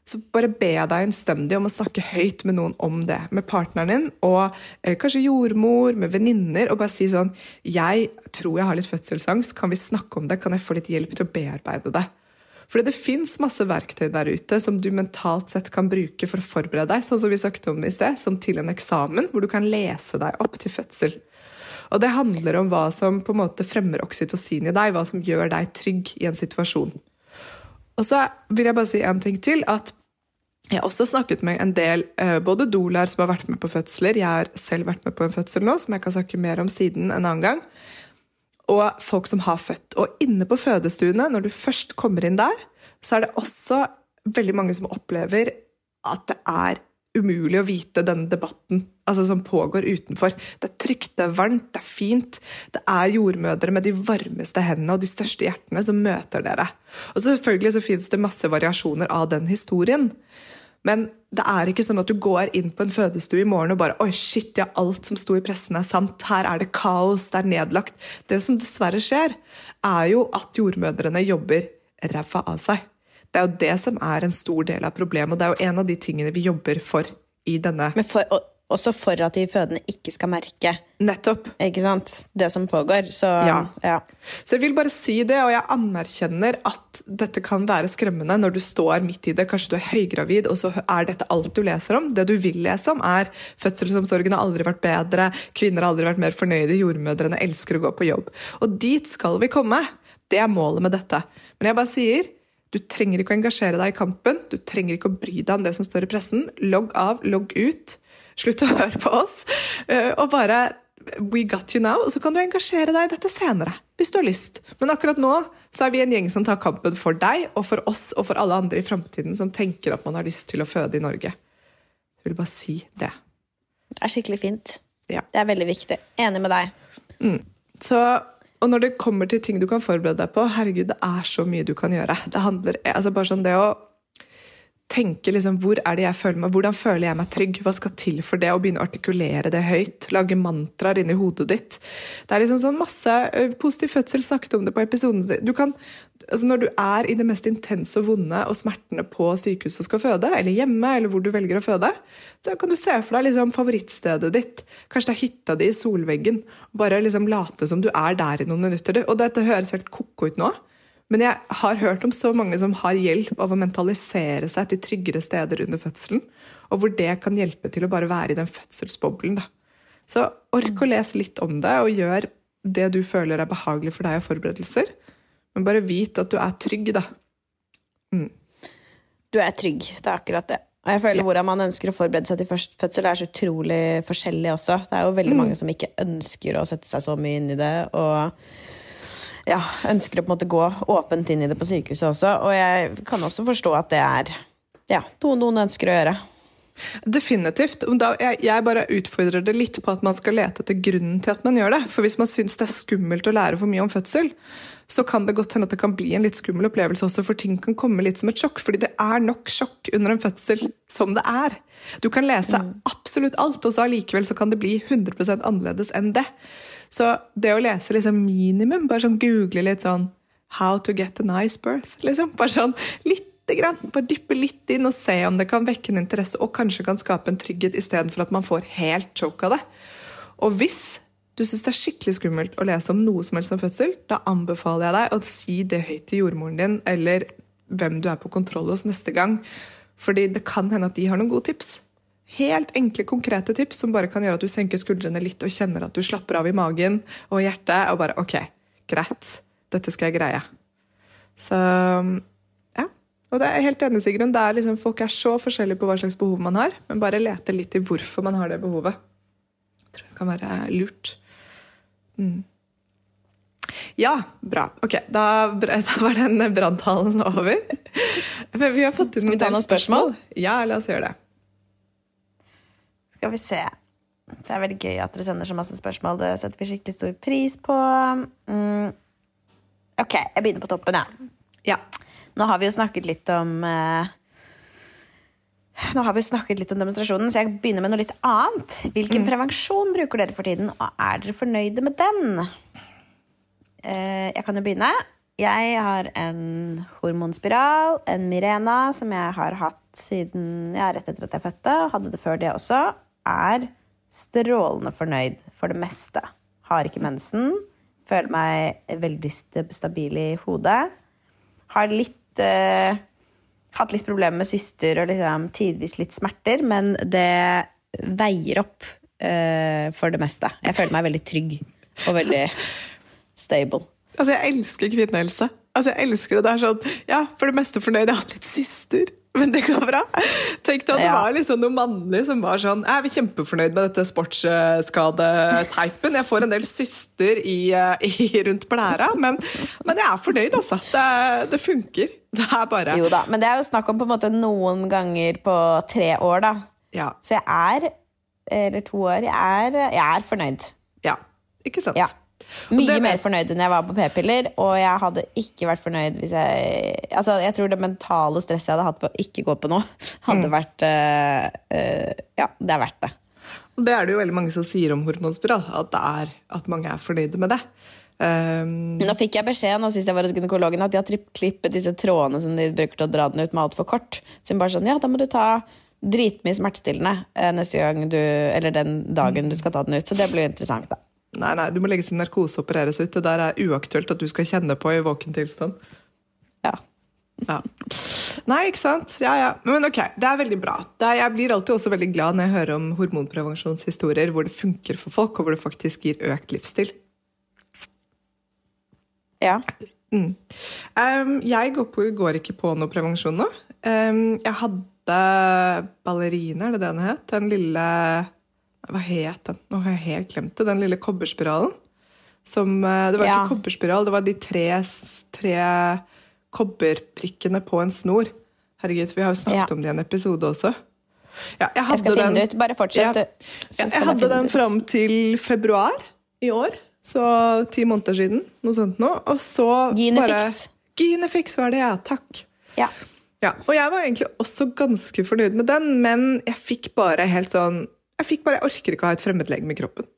S2: så bare be deg innstendig om å snakke høyt med noen om det. Med partneren din, og eh, kanskje jordmor, med venninner. Og bare si sånn 'Jeg tror jeg har litt fødselsangst. Kan vi snakke om det? Kan jeg få litt hjelp til å bearbeide det?' Fordi det fins masse verktøy der ute som du mentalt sett kan bruke for å forberede deg, sånn som vi snakket om i sted, som til en eksamen, hvor du kan lese deg opp til fødsel. Og det handler om hva som på en måte fremmer oksytocin i deg, hva som gjør deg trygg i en situasjon. Og så vil jeg bare si en ting til. at jeg har også snakket med en del eh, både doulaer som har vært med på fødsler, jeg har selv vært med på en fødsel nå, som jeg kan snakke mer om siden en annen gang, og folk som har født. Og inne på fødestuene, når du først kommer inn der, så er det også veldig mange som opplever at det er umulig å vite denne debatten altså som pågår utenfor. Det er trygt, det er varmt, det er fint. Det er jordmødre med de varmeste hendene og de største hjertene som møter dere. Og Selvfølgelig så fins det masse variasjoner av den historien. Men det er ikke sånn at du går inn på en fødestue i morgen og bare Oi, shit, ja, alt som sto i pressen, er sant. Her er det kaos, det er nedlagt. Det som dessverre skjer, er jo at jordmødrene jobber ræva av seg. Det er jo det som er en stor del av problemet, og det er jo en av de tingene vi jobber for i denne
S4: Men for, også for at de fødende ikke skal merke
S2: Nettopp.
S4: Ikke sant? det som pågår. Så,
S2: ja.
S4: ja.
S2: så jeg vil bare si det, og jeg anerkjenner at dette kan være skremmende når du står midt i det. Kanskje du er høygravid, og så er dette alt du leser om. Det du vil lese om, er fødselsomsorgen har aldri vært bedre, kvinner har aldri vært mer fornøyde, jordmødrene elsker å gå på jobb. Og dit skal vi komme. Det er målet med dette. Men jeg bare sier du trenger ikke å engasjere deg i kampen, du trenger ikke å bry deg om det som står i pressen. Logg av, logg ut. Slutt å høre på oss. Eh, og bare We got you now. Og så kan du engasjere deg i dette senere, hvis du har lyst. Men akkurat nå så er vi en gjeng som tar kampen for deg og for oss og for alle andre i framtiden som tenker at man har lyst til å føde i Norge. Jeg vil bare si det.
S4: Det er skikkelig fint.
S2: Ja.
S4: Det er veldig viktig. Enig med deg.
S2: Mm. Så og når det kommer til ting du kan forberede deg på, herregud, det er så mye du kan gjøre. Det handler, altså bare sånn det å tenke liksom, hvor er det jeg føler meg, hvordan føler jeg meg trygg, hva skal til for det, og begynne å artikulere det høyt, lage mantraer inni hodet ditt. Det er liksom sånn masse Positiv fødsel snakket om det på episoden. Du kan, altså Når du er i det mest intense og vonde og smertene på sykehuset og skal føde, eller hjemme, eller hvor du velger å føde, så kan du se for deg liksom favorittstedet ditt. Kanskje det er hytta di i solveggen. Bare liksom late som du er der i noen minutter. Og dette høres helt ko-ko ut nå. Men jeg har hørt om så mange som har hjelp av å mentalisere seg til tryggere steder under fødselen, og hvor det kan hjelpe til å bare være i den fødselsboblen. Da. Så ork å lese litt om det, og gjør det du føler er behagelig for deg av forberedelser. Men bare vit at du er trygg, da. Mm.
S4: Du er trygg. Det er akkurat det. Og jeg føler ja. Hvordan man ønsker å forberede seg til fødsel, er så utrolig forskjellig også. Det er jo veldig mm. mange som ikke ønsker å sette seg så mye inn i det. og ja, ønsker å på en måte gå åpent inn i det på sykehuset også. Og jeg kan også forstå at det er ja, noe noen ønsker å gjøre.
S2: Definitivt. jeg, bare utfordrer det litt på at man skal lete etter grunnen til at man gjør det. For hvis man syns det er skummelt å lære for mye om fødsel, så kan det godt hende at det kan bli en litt skummel opplevelse også, for ting kan komme litt som et sjokk. Fordi det er nok sjokk under en fødsel som det er. Du kan lese mm. absolutt alt, og så allikevel så kan det bli 100 annerledes enn det. Så det å lese liksom minimum, bare sånn google litt sånn How to get a nice birth, liksom. Bare sånn lite grann. Bare dyppe litt inn og se om det kan vekke en interesse og kanskje kan skape en trygghet istedenfor at man får helt choke av det. Og hvis du syns det er skikkelig skummelt å lese om noe som helst om fødsel, da anbefaler jeg deg å si det høyt til jordmoren din eller hvem du er på kontroll hos neste gang. Fordi det kan hende at de har noen gode tips. Helt enkle, konkrete tips som bare kan gjøre at du senker skuldrene litt og kjenner at du slapper av i magen og hjertet. Og bare OK, greit. Dette skal jeg greie. Så ja. Og det er jeg helt enig, Sigrun. Det er liksom, folk er så forskjellige på hva slags behov man har. Men bare lete litt i hvorfor man har det behovet. Jeg tror det kan være lurt. Mm. Ja, bra. Ok, da, da var den branntalen over. Men vi har fått inn
S4: noen spørsmål?
S2: Ja, la oss gjøre det.
S4: Skal vi se. Det er veldig gøy at dere sender så masse spørsmål. Det setter vi skikkelig stor pris på. Mm. Ok, jeg begynner på toppen, jeg.
S2: Ja.
S4: Nå har vi jo snakket litt om eh, Nå har vi jo snakket litt om demonstrasjonen, så jeg begynner med noe litt annet. Hvilken prevensjon bruker dere for tiden, og er dere fornøyde med den? Eh, jeg kan jo begynne. Jeg har en hormonspiral, en Mirena, som jeg har hatt siden ja, rett etter at jeg fødte. Hadde det før det også. Er strålende fornøyd for det meste. Har ikke mensen. Føler meg veldig stabil i hodet. Har litt eh, hatt litt problemer med syster og liksom tidvis litt smerter, men det veier opp eh, for det meste. Jeg føler meg veldig trygg og veldig stable.
S2: Altså, jeg elsker kvinnehelse. Altså, jeg elsker det. Det er sånn, ja, For det meste fornøyd. Jeg har hatt litt syster, men det går bra. Tenk deg at det
S4: Ja.
S2: var liksom noe mannlig som var sånn Jeg er kjempefornøyd med dette sportsskadeteipen. Jeg får en del syster i, eh, i, rundt blæra, men, men jeg er fornøyd, altså. Det, det funker. Det er bare
S4: Jo da, men det er jo snakk om på en måte noen ganger på tre år, da.
S2: Ja.
S4: Så jeg er Eller to år. Jeg er, jeg er fornøyd.
S2: ja. Ikke sant?
S4: Ja. Mye mer fornøyd enn jeg var på p-piller, og jeg hadde ikke vært fornøyd hvis jeg Altså, jeg tror det mentale stresset jeg hadde hatt på å ikke gå på noe, hadde vært uh, uh, Ja, det er verdt det.
S2: Det er det jo veldig mange som sier om hormonspiral, at, det er, at mange er fornøyde med det. Um,
S4: nå fikk jeg beskjed nå sist jeg var hos gynekologen at de har klippet disse trådene som de bruker til å dra den ut med altfor kort. Så hun bare sånn, ja, da må du ta dritmye smertestillende eh, neste gang du, eller den dagen du skal ta den ut. Så det blir jo interessant, da.
S2: Nei, nei, du må legges i narkose og opereres ut. Det der er uaktuelt at du skal kjenne på i våken tilstand.
S4: Ja.
S2: Ja. Nei, ikke sant? Ja, ja. Men ok, det er veldig bra. Det er, jeg blir alltid også veldig glad når jeg hører om hormonprevensjonshistorier hvor det funker for folk, og hvor det faktisk gir økt livsstil.
S4: ja.
S2: Um, jeg går, på, går ikke på noe prevensjon nå. Um, jeg hadde ballerina, er det det den het? Den lille Hva het den? Nå har jeg helt glemt det. Den lille kobberspiralen. Som, uh, det var
S4: Ja.
S2: ikke kobberspiral, det var de tre, tre kobberprikkene på en snor. Herregud, vi har jo snakket
S4: Ja.
S2: om det i en episode også. Ja, jeg,
S4: Jeg skal finne
S2: den-
S4: det ut. Bare fortsett. Du.
S2: Ja, jeg hadde den fram til februar i år. Så ti måneder siden. Noe sånt nå. Og så
S4: Gynefix.
S2: bare Gynefix var det, ja. Takk.
S4: Ja.
S2: Ja, og jeg var egentlig også ganske fornøyd med den, men jeg fikk bare helt sånn Jeg fikk bare, jeg orker ikke å ha et fremmedlegeme i kroppen.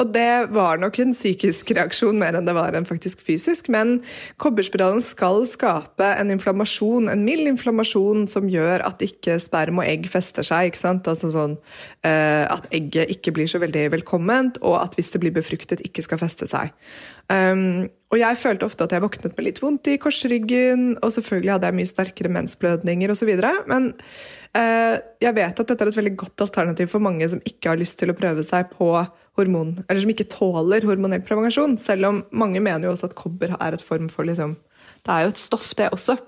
S2: Og det var nok en psykisk reaksjon mer enn det var en faktisk fysisk. Men kobberspiralen skal skape en inflammasjon, en mild inflammasjon som gjør at ikke sperm og egg fester seg. ikke sant? Altså sånn uh, At egget ikke blir så veldig velkomment, og at hvis det blir befruktet, ikke skal feste seg. Um, og jeg følte ofte at jeg våknet med litt vondt i korsryggen, og selvfølgelig hadde jeg mye sterkere mensblødninger osv. Men uh, jeg vet at dette er et veldig godt alternativ for mange som ikke har lyst til å prøve seg på hormon, eller som ikke tåler hormonell prevensjon, selv om mange mener jo også at kobber er et form for liksom, Det er jo et stoff, det også.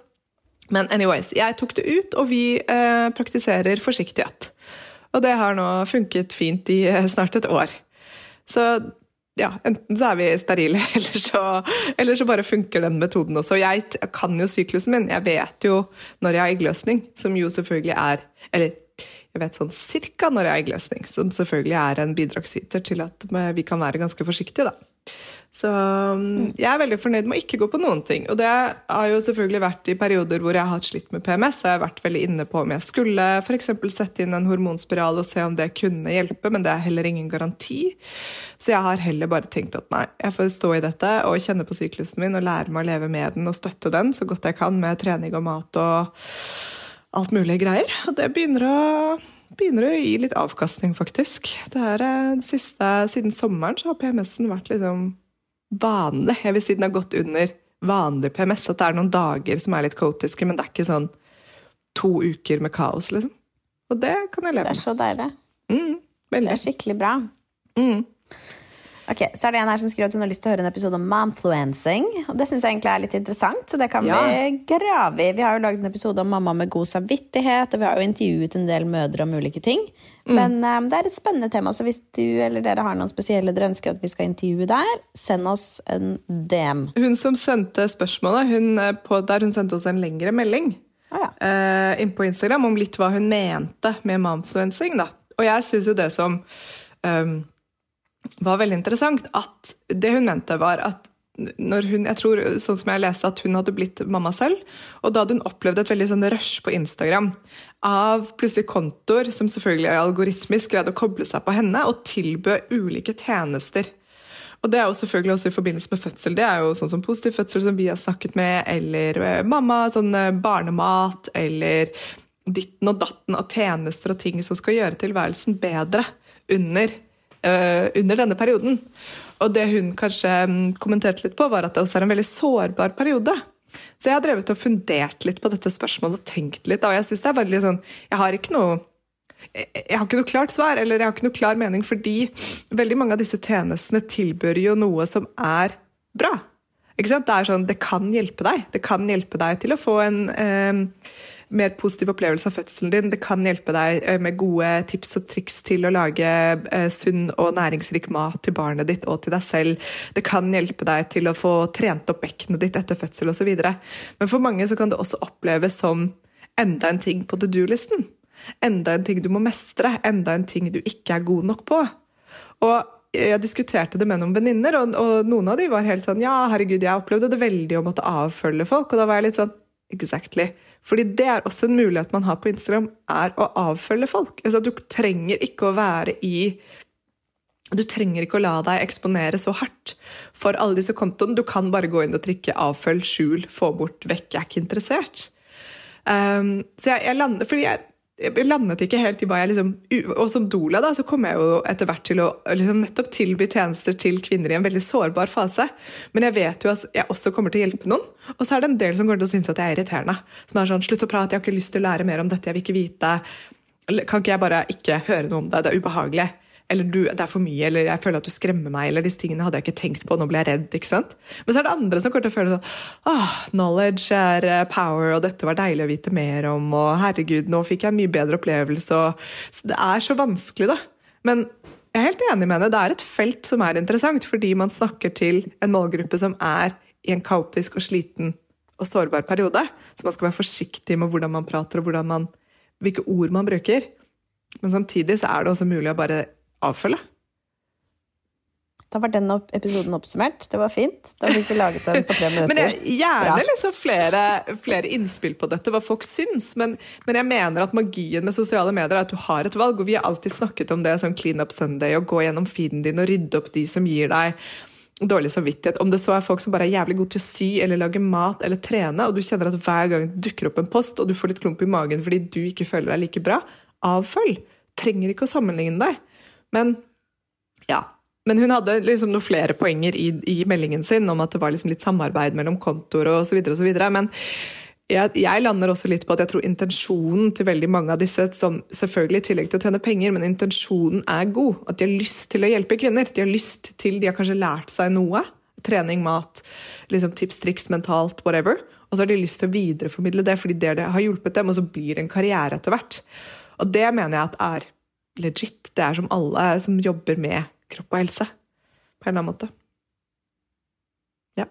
S2: Men anyways, jeg tok det ut, og vi eh, praktiserer forsiktighet. Og det har nå funket fint i eh, snart et år. Så ja, enten så er vi sterile, eller så, eller så bare funker den metoden også. Jeg kan jo syklusen min. Jeg vet jo når jeg har eggløsning, som jo selvfølgelig er Eller jeg vet sånn cirka når jeg har eggløsning, som selvfølgelig er en bidragsyter til at vi kan være ganske forsiktige, da. Så um, jeg er veldig fornøyd med å ikke gå på noen ting. Og det har jo selvfølgelig vært i perioder hvor jeg har hatt slitt med PMS. Så jeg har vært veldig inne på om jeg skulle eksempel sette inn en hormonspiral og se om det kunne hjelpe, men det er heller ingen garanti. Så jeg har heller bare tenkt at nei, jeg får stå i dette og kjenne på syklusen min og lære meg å leve med den og støtte den så godt jeg kan med trening og mat og alt mulig greier. Og det begynner å begynner å gi litt avkastning, faktisk. Det er eh, det siste, Siden sommeren så har PMS-en vært liksom vanlig. Jeg vil si den har gått under vanlig PMS. At det er noen dager som er litt kaotiske, men det er ikke sånn to uker med kaos, liksom. Og det kan jeg leve med.
S4: Det er så deilig.
S2: Mm,
S4: Det er skikkelig bra.
S2: Mm.
S4: Ok, Så er det en her som skriver at hun har lyst til å høre en episode om momfluencing. Og det syns jeg egentlig er litt interessant, så det kan
S2: Ja.
S4: vi grave i. Vi har jo laget en episode om mamma med god samvittighet, og vi har jo intervjuet en del mødre om ulike ting.
S2: Mm.
S4: Men um, det er et spennende tema, så hvis du eller dere har noen spesielle dere ønsker at vi skal intervjue der, send oss en DM.
S2: Hun som sendte spørsmålet, hun, eh, på, der hun sendte oss en lengre melding
S4: ah, ja.
S2: uh, inn på Instagram om litt hva hun mente med momfluencing. Da. Og jeg syns jo det som ehm, var veldig interessant, at det hun mente, var at når hun, jeg tror, sånn som jeg leste, at hun hadde blitt mamma selv, og da hadde hun opplevd et veldig sånn rush på Instagram av plutselig kontoer som selvfølgelig algoritmisk greide å koble seg på henne og tilbød ulike tjenester. Og det er jo selvfølgelig også i forbindelse med fødsel. Det er jo sånn som positiv fødsel som vi har snakket med, eller eh, mamma, sånn eh, barnemat, eller ditten og datten av tjenester og ting som skal gjøre tilværelsen bedre under, under denne perioden. Og det hun kanskje mm, kommenterte litt på, var at det også er en veldig sårbar periode. Så jeg har drevet og fundert litt på dette spørsmålet og tenkt litt. Og jeg synes det er veldig sånn, jeg har ikke noe jeg har ikke noe klart svar, eller jeg har ikke noe klar mening, fordi veldig mange av disse tjenestene tilbyr jo noe som er bra. Ikke sant? Det er sånn, det kan hjelpe deg. Det kan hjelpe deg til å få en eh, mer positiv opplevelse av fødselen din. Det kan hjelpe deg eh, med gode tips og triks til å lage eh, sunn og næringsrik mat til barnet ditt og til deg selv. Det kan hjelpe deg til å få trent opp bekkenet ditt etter fødsel osv. Men for mange så kan det også oppleves som enda en ting på to do-listen. Enda en ting du må mestre, enda en ting du ikke er god nok på. Og jeg diskuterte det med noen venninner, og, og noen av de var helt sånn Ja, herregud, jeg opplevde det veldig å måtte avfølge folk. Og da var jeg litt sånn Exactly. Fordi det er også en mulighet man har på Instagram, er å avfølge folk. Altså, du trenger ikke å være i du trenger ikke å la deg eksponere så hardt for alle disse kontoene. Du kan bare gå inn og trykke 'avfølg', 'skjul', 'få bort', 'vekk'. Jeg er ikke interessert. Um, så jeg, jeg lander, fordi jeg, jeg landet ikke helt i hva jeg liksom Og som doula da, så kom jeg jo etter hvert til å liksom nettopp tilby tjenester til kvinner i en veldig sårbar fase. Men jeg vet jo at jeg også kommer til å hjelpe noen. Og så er det en del som kommer til å synes at jeg er irriterende. Som er sånn 'slutt å prate, jeg har ikke lyst til å lære mer om dette, jeg vil ikke vite'. Kan ikke jeg bare ikke høre noe om det? Det er ubehagelig. Eller du, det er for mye, eller jeg føler at du skremmer meg, eller disse tingene hadde jeg ikke tenkt på, nå ble jeg redd. ikke sant? Men så er det andre som kommer til å føle sånn ah, Knowledge er eh, power, og dette var deilig å vite mer om, og herregud, nå fikk jeg en mye bedre opplevelse. Og, det er så vanskelig, da. Men jeg er helt enig med henne. Det er et felt som er interessant, fordi man snakker til en målgruppe som er i en kaotisk og sliten og sårbar periode. Så man skal være forsiktig med hvordan man prater, og man, hvilke ord man bruker. Men samtidig så er det også mulig å bare avfølge.
S4: Da var den opp episoden oppsummert. Det var fint. Da fikk vi laget den på tre minutter.
S2: Men jeg, gjerne liksom flere, flere innspill på dette, hva folk syns. Men, men jeg mener at magien med sosiale medier er at du har et valg. Og vi har alltid snakket om det som Clean Up Sunday, og gå gjennom feeden din og rydde opp de som gir deg dårlig samvittighet. Om det så er folk som bare er jævlig gode til å sy eller lage mat eller trene, og du kjenner at hver gang det dukker opp en post, og du får litt klump i magen fordi du ikke føler deg like bra, avfølg. Trenger ikke å sammenligne deg. Men ja. Men hun hadde liksom noen flere poenger i, i meldingen sin om at det var liksom litt samarbeid mellom kontoer videre. Men jeg, jeg lander også litt på at jeg tror intensjonen til veldig mange av disse, som selvfølgelig i tillegg til å tjene penger, men intensjonen er god. At de har lyst til å hjelpe kvinner. De har lyst til, de har kanskje lært seg noe. Trening, mat, liksom tips, triks, mentalt, whatever. Og så har de lyst til å videreformidle det fordi det, det har hjulpet dem, og så blir det en karriere etter hvert. Og det mener jeg at er legit. Det er som alle som jobber med kropp og helse. På en eller annen måte. Ja.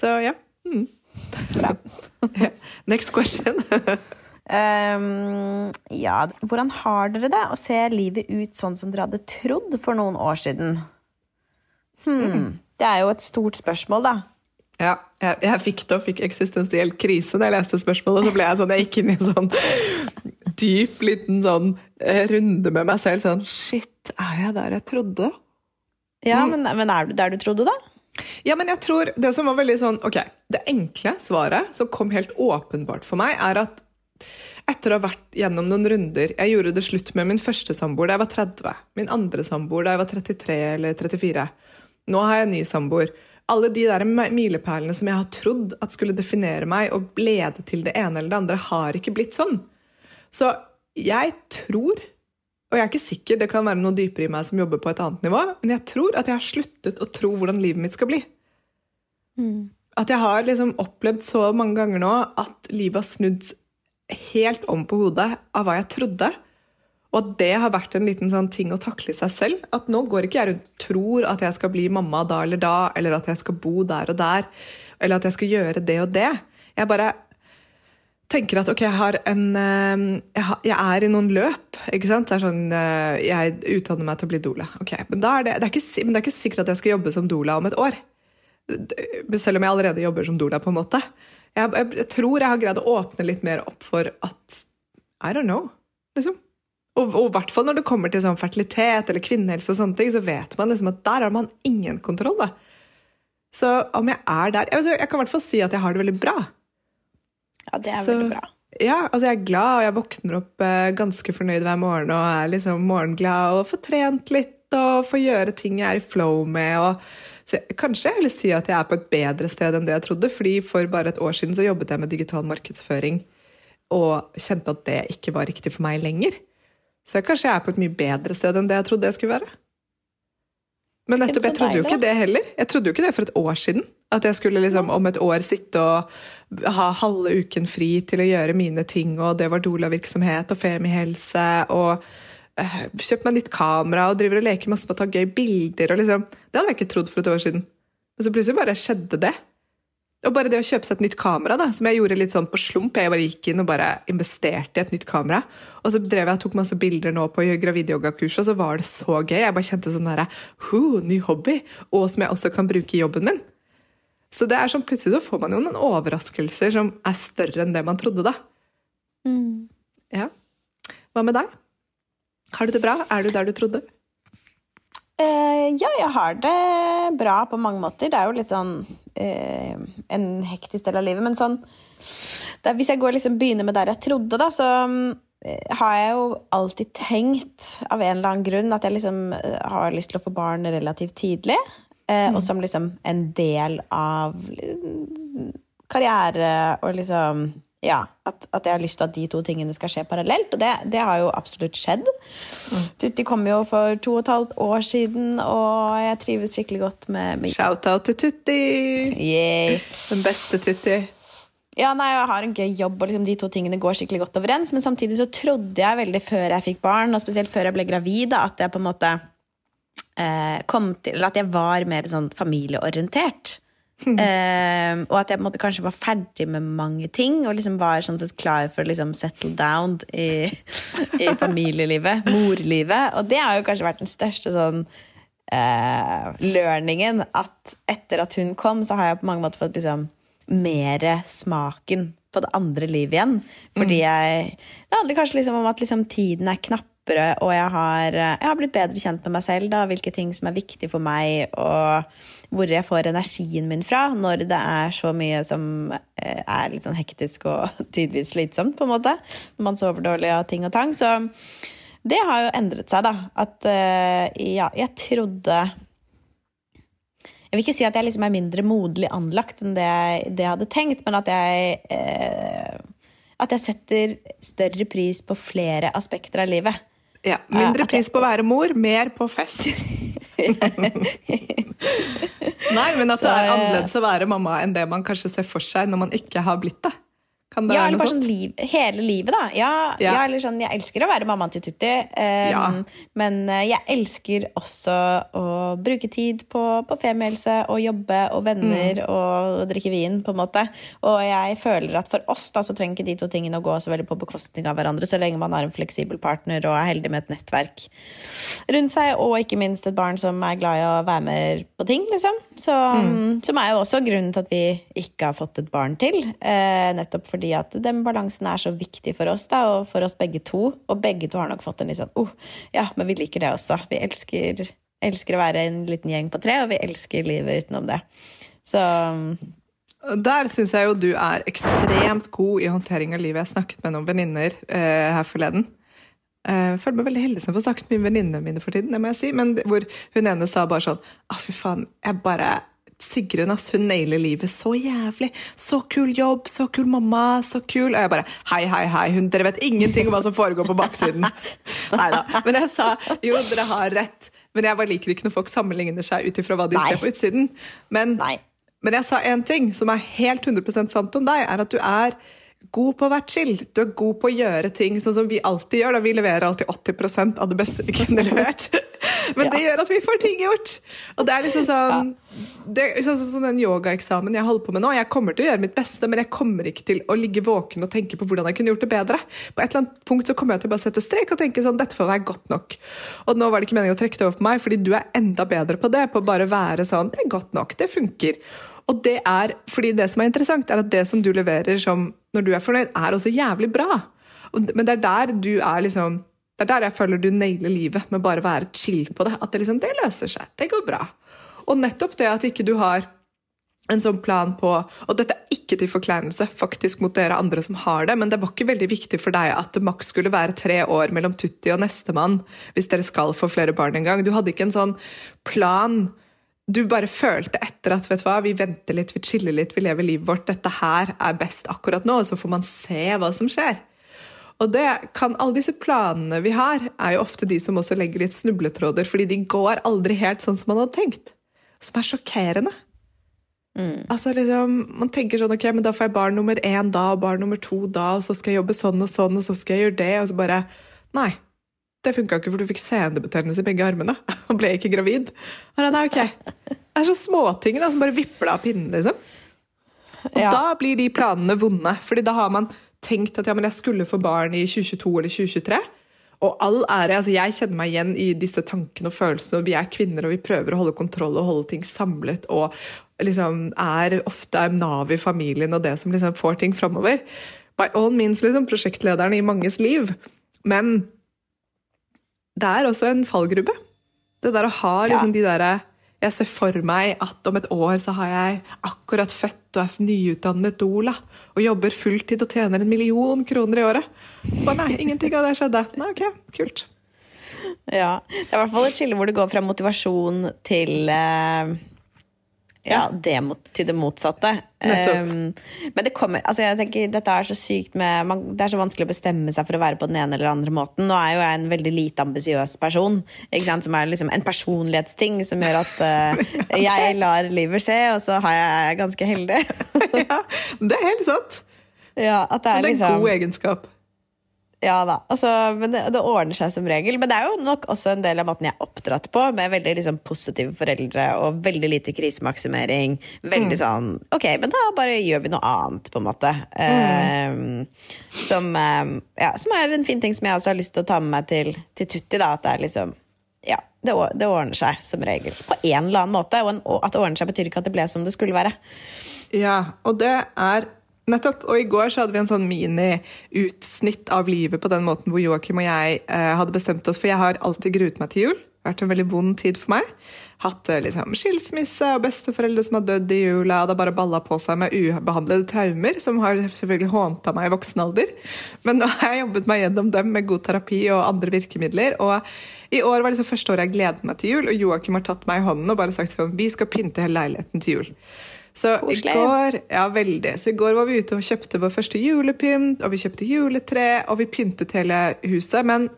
S2: Så ja. Mm.
S4: Bra.
S2: Next question.
S4: um, ja, hvordan har dere det? Og ser livet ut sånn som dere hadde trodd for noen år siden? Hmm. Det er jo et stort spørsmål, da.
S2: Ja, jeg, jeg fikk det og fikk eksistensiell krise da jeg leste spørsmålet. Så ble jeg sånn, jeg gikk inn i en sånn dyp liten sånn eh, runde med meg selv. Sånn Shit, er jeg der jeg trodde?
S4: Ja, men, men er du der du trodde, da?
S2: Ja, men jeg tror det som var veldig sånn Ok, det enkle svaret som kom helt åpenbart for meg, er at etter å ha vært gjennom noen runder Jeg gjorde det slutt med min første samboer da jeg var 30. Min andre samboer da jeg var 33 eller 34. Nå har jeg en ny samboer. Alle de der milepælene som jeg har trodd at skulle definere meg og lede til det ene eller det andre, har ikke blitt sånn. Så jeg tror, og jeg er ikke sikker, det kan være noe dypere i meg som jobber på et annet nivå, men jeg tror at jeg har sluttet å tro hvordan livet mitt skal bli. At jeg har liksom opplevd så mange ganger nå at livet har snudd helt om på hodet av hva jeg trodde. Og at det har vært en liten sånn ting å takle i seg selv. At nå går ikke jeg rundt og tror at jeg skal bli mamma da eller da, eller at jeg skal bo der og der, eller at jeg skal gjøre det og det. Jeg bare tenker at ok, jeg har en eh, Jeg, er i noen løp. ikke sant? Det er sånn, eh, Jeg utdanner meg til å bli doula. Ok, men, er det, det er ikke, men det er ikke sikkert at jeg skal jobbe som doula om et år. Selv om jeg allerede jobber som doula. på en måte. Jeg, jeg, jeg tror jeg har greid å åpne litt mer opp for at I don't know. liksom. Og og i hvert fall når det kommer til sånn fertilitet eller kvinnehelse, og sånne ting, så vet man liksom at der har man ingen kontroll. da. Så om jeg er der Jeg, jeg kan i hvert fall si at jeg har det veldig bra.
S4: Ja, det er
S2: Så-
S4: veldig bra.
S2: Ja, altså jeg er glad, og jeg våkner opp eh, ganske fornøyd hver morgen og er liksom morgenglad og får trent litt og får gjøre ting jeg er i flow med. Og, så kanskje jeg vil si at jeg er på et bedre sted enn det jeg trodde, fordi for bare et år siden så jobbet jeg med digital markedsføring og kjente at det ikke var riktig for meg lenger. Så jeg, kanskje jeg er på et mye bedre sted enn det jeg trodde jeg skulle være. Men nettopp, jeg trodde jo ikke det heller. Jeg trodde jo ikke det for et år siden. At jeg skulle liksom om et år sitte og ha halve uken fri til å gjøre mine ting, og det var Dola-virksomhet og femihelse og øh, kjøpt meg nytt kamera og driver og leker masse med å ta gøy bilder og liksom Det hadde jeg ikke trodd for et år siden. Men så plutselig bare skjedde det. Og bare det å kjøpe seg et nytt kamera, da, som jeg gjorde litt sånn på slump. Jeg bare gikk inn og bare investerte i et nytt kamera. Og så drev jeg og tok masse bilder nå på gravidyoga-kurs, og så var det så gøy. Jeg bare kjente sånn derre Ny hobby! Og som jeg også kan bruke i jobben min. Så det er sånn, plutselig så får man jo noen overraskelser som er større enn det man trodde, da. Ja. Hva med deg? Har du det bra? Er du der du trodde?
S4: Eh, ja, jeg har det bra på mange måter. Det er jo litt sånn eh, en hektisk del av livet. Men sånn er, Hvis jeg går liksom begynner med der jeg trodde, da, så eh, har jeg jo alltid tenkt av en eller annen grunn at jeg liksom eh, har lyst til å få barn relativt tidlig. Eh, Og som liksom en del av eh, karriere og liksom ja, at, at jeg har lyst til at de to tingene skal skje parallelt. Og det, det har jo absolutt skjedd. Tutti kom jo for to og et halvt år siden, og jeg trives skikkelig godt med, med
S2: Shout-out til Tutti!
S4: Yay.
S2: Den beste Tutti.
S4: Ja, nei, jeg har en gøy jobb, og liksom de to tingene går skikkelig godt overens. Men samtidig så trodde jeg veldig før jeg fikk barn, og spesielt før jeg ble gravid, at jeg på en måte eh, kom til at jeg var mer sånn familieorientert. Eh, og at jeg måtte, kanskje var ferdig med mange ting, og liksom var sånn sett klar for å liksom settle down i, i familielivet, morlivet. Og det har jo kanskje vært den største sånn eh, learningen, at etter at hun kom, så har jeg på mange måter fått liksom mer smaken på det andre livet igjen. Fordi jeg Det handler kanskje liksom om at liksom tiden er knappere, og jeg har, jeg har blitt bedre kjent med meg selv. da, Hvilke ting som er viktig for meg, og hvor jeg får energien min fra når det er så mye som eh, er litt sånn hektisk og tidvis slitsomt, på en måte. Når man sover dårlig og ting og tang. Så det har jo endret seg, da. At eh, ja, jeg trodde jeg vil ikke si at jeg liksom er mindre moderlig anlagt enn det jeg, det jeg hadde tenkt, men at jeg eh, At jeg setter større pris på flere aspekter av livet.
S2: Ja, Mindre pris på å være mor, mer på fest. Nei, men at det er annerledes å være mamma enn det man kanskje ser for seg når man ikke har blitt det. Kan det
S4: Ja,
S2: være noe
S4: bare
S2: sånt?
S4: sånn liv, hele livet, da. Ja, ja.
S2: Ja.
S4: eller sånn, jeg elsker å være mammaen til Tutti, um,
S2: Ja.
S4: men eh, jeg elsker også å bruke tid på, på femiehelse og jobbe og venner
S2: Mm.
S4: og drikke vin, på en måte. Og jeg føler at for oss da, så trenger ikke de to tingene å gå så veldig på bekostning av hverandre, så lenge man har en fleksibel partner og er heldig med et nettverk rundt seg, og ikke minst et barn som er glad i å være med på ting, liksom. Så, Som er jo også grunnen til at vi ikke har fått et barn til. uh, nettopp fordi at den balansen er så viktig for oss, da, og for oss begge to. Og begge to har nok fått en litt sånn oh, ja, men vi liker det også. Vi elsker, elsker å være en liten gjeng på tre, og vi elsker livet utenom det. Så
S2: Der syns jeg jo du er ekstremt god i håndtering av livet. Jeg snakket med noen venninner eh, her forleden. Eh, Jeg føler meg veldig heldig som får snakket med venninnene mine for tiden. det må jeg si, Men hvor hun ene sa bare sånn ah, fy faen, jeg bare Sigrun ass, hun nailer livet så jævlig. Så kul jobb, så kul mamma, så kul. Og jeg bare hei, hei, hei, hun, dere vet ingenting om hva som foregår på baksiden. Neida. Men jeg sa jo, dere har rett. Men jeg bare liker ikke når folk sammenligner seg ut ifra hva de
S4: Nei.
S2: ser på utsiden. Men
S4: Nei.
S2: men jeg sa én ting som er helt 100% sant om deg, er at du er god på å være chill. Du er god på å gjøre ting sånn som vi alltid gjør. da Vi leverer alltid 80% av det beste vi kunne levert. Men det gjør at vi får ting gjort. Og det er liksom sånn det er sånn, sånn, sånn den yogaeksamen jeg holder på med nå. Jeg kommer til å gjøre mitt beste, men jeg kommer ikke til å ligge våken og tenke på hvordan jeg kunne gjort det bedre. På et eller annet punkt så kommer jeg til å bare sette strek og tenke sånn, dette får være godt nok. Og nå var det ikke meningen å trekke det over på meg, fordi du er enda bedre på det. På å bare være sånn, det er godt nok, det funker. Og det er, fordi det som er interessant, er at det som du leverer som, når du er fornøyd, er også jævlig bra. Men det er der du er liksom Det er der jeg føler du nailer livet, med bare å være chill på det. At det liksom, det løser seg. Det går bra. Og nettopp det at ikke du har en sånn plan på Og dette er ikke til forkleinelse faktisk mot dere andre som har det, men det var ikke veldig viktig for deg at det maks skulle være tre år mellom Tutti og nestemann hvis dere skal få flere barn en gang. Du hadde ikke en sånn plan. Du bare følte etter at vet du hva, vi venter litt, vi chiller litt, vi lever livet vårt. Dette her er best akkurat nå, og så får man se hva som skjer. Og det kan, Alle disse planene vi har, er jo ofte de som også legger litt snubletråder, fordi de går aldri helt sånn som man hadde tenkt. Som er sjokkerende. Altså liksom, Man tenker sånn, ok, men da får jeg barn nummer én da, og barn nummer to da, og så skal jeg jobbe sånn og sånn, og så skal jeg gjøre det, og så bare Nei. Det funka ikke, for du fikk senebetennelse i begge armene og ble ikke gravid. Og da, okay. Det er så småting da, som bare vipper deg av pinnen, liksom. Og
S4: Ja.
S2: da blir de planene vonde, Fordi da har man tenkt at ja, men jeg skulle få barn i 2022 eller 2023. Og all ære, altså jeg kjenner meg igjen i disse tankene og følelsene. og Vi er kvinner og vi prøver å holde kontroll og holde ting samlet. Og liksom er ofte er nav i familien og det som liksom får ting framover. By all means liksom prosjektlederen i manges liv. Men det er også en fallgrube. Det der å ha liksom de derre Jeg ser for meg at om et år så har jeg akkurat født og er nyutdannet doula og jobber fulltid og tjener en million kroner i året. Å nei, ingenting av det skjedde. Nei, ok, kult.
S4: Ja, det er i hvert fall et skille hvor det går fra motivasjon til eh, ja, det, mot- til det motsatte. Um, men det kommer, altså jeg tenker, dette er så sykt med man, Det er så vanskelig å bestemme seg for å være på den ene eller andre måten. Nå er jo jeg en veldig lite ambisiøs person, som er liksom en personlighetsting som gjør at uh, jeg lar livet skje, og så har jeg ganske heldig.
S2: Ja, det er helt sant.
S4: ja, at det er
S2: Det er en
S4: liksom
S2: god egenskap.
S4: Ja da, altså, men det, det ordner seg som regel. Men det er jo nok også en del av måten jeg er oppdratt på, med veldig liksom, positive foreldre og veldig lite krisemaksimering. Veldig sånn Ok, men da bare gjør vi noe annet, på en måte. Eh, som, um, ja, som er en fin ting som jeg også har lyst til å ta med meg til, til Tutti. Da, at det er liksom Ja, det, det ordner seg som regel. På en eller annen måte. Og, en, og at det ordner seg, betyr ikke at det ble som det skulle være.
S2: Ja, og det er nettopp. Og i går så hadde vi en sånn mini-utsnitt av livet på den måten hvor Joakim og jeg eh, hadde bestemt oss, for jeg har alltid gruet meg til jul. Det vært en veldig vond tid for meg. Hatt eh, liksom skilsmisse og besteforeldre som har dødd i jula, og det har bare balla på seg med ubehandlede traumer, som har selvfølgelig hånta meg i voksen alder. Men nå har jeg jobbet meg gjennom dem med god terapi og andre virkemidler. og i år var liksom første året jeg gledet meg til jul, og Joakim har tatt meg i hånden og bare sagt sånn, vi skal pynte hele leiligheten til jul. Så
S4: Koselig.
S2: i går ja, veldig. Så i går var vi ute og kjøpte vår første julepynt, og vi kjøpte juletre, og vi pyntet hele huset. Men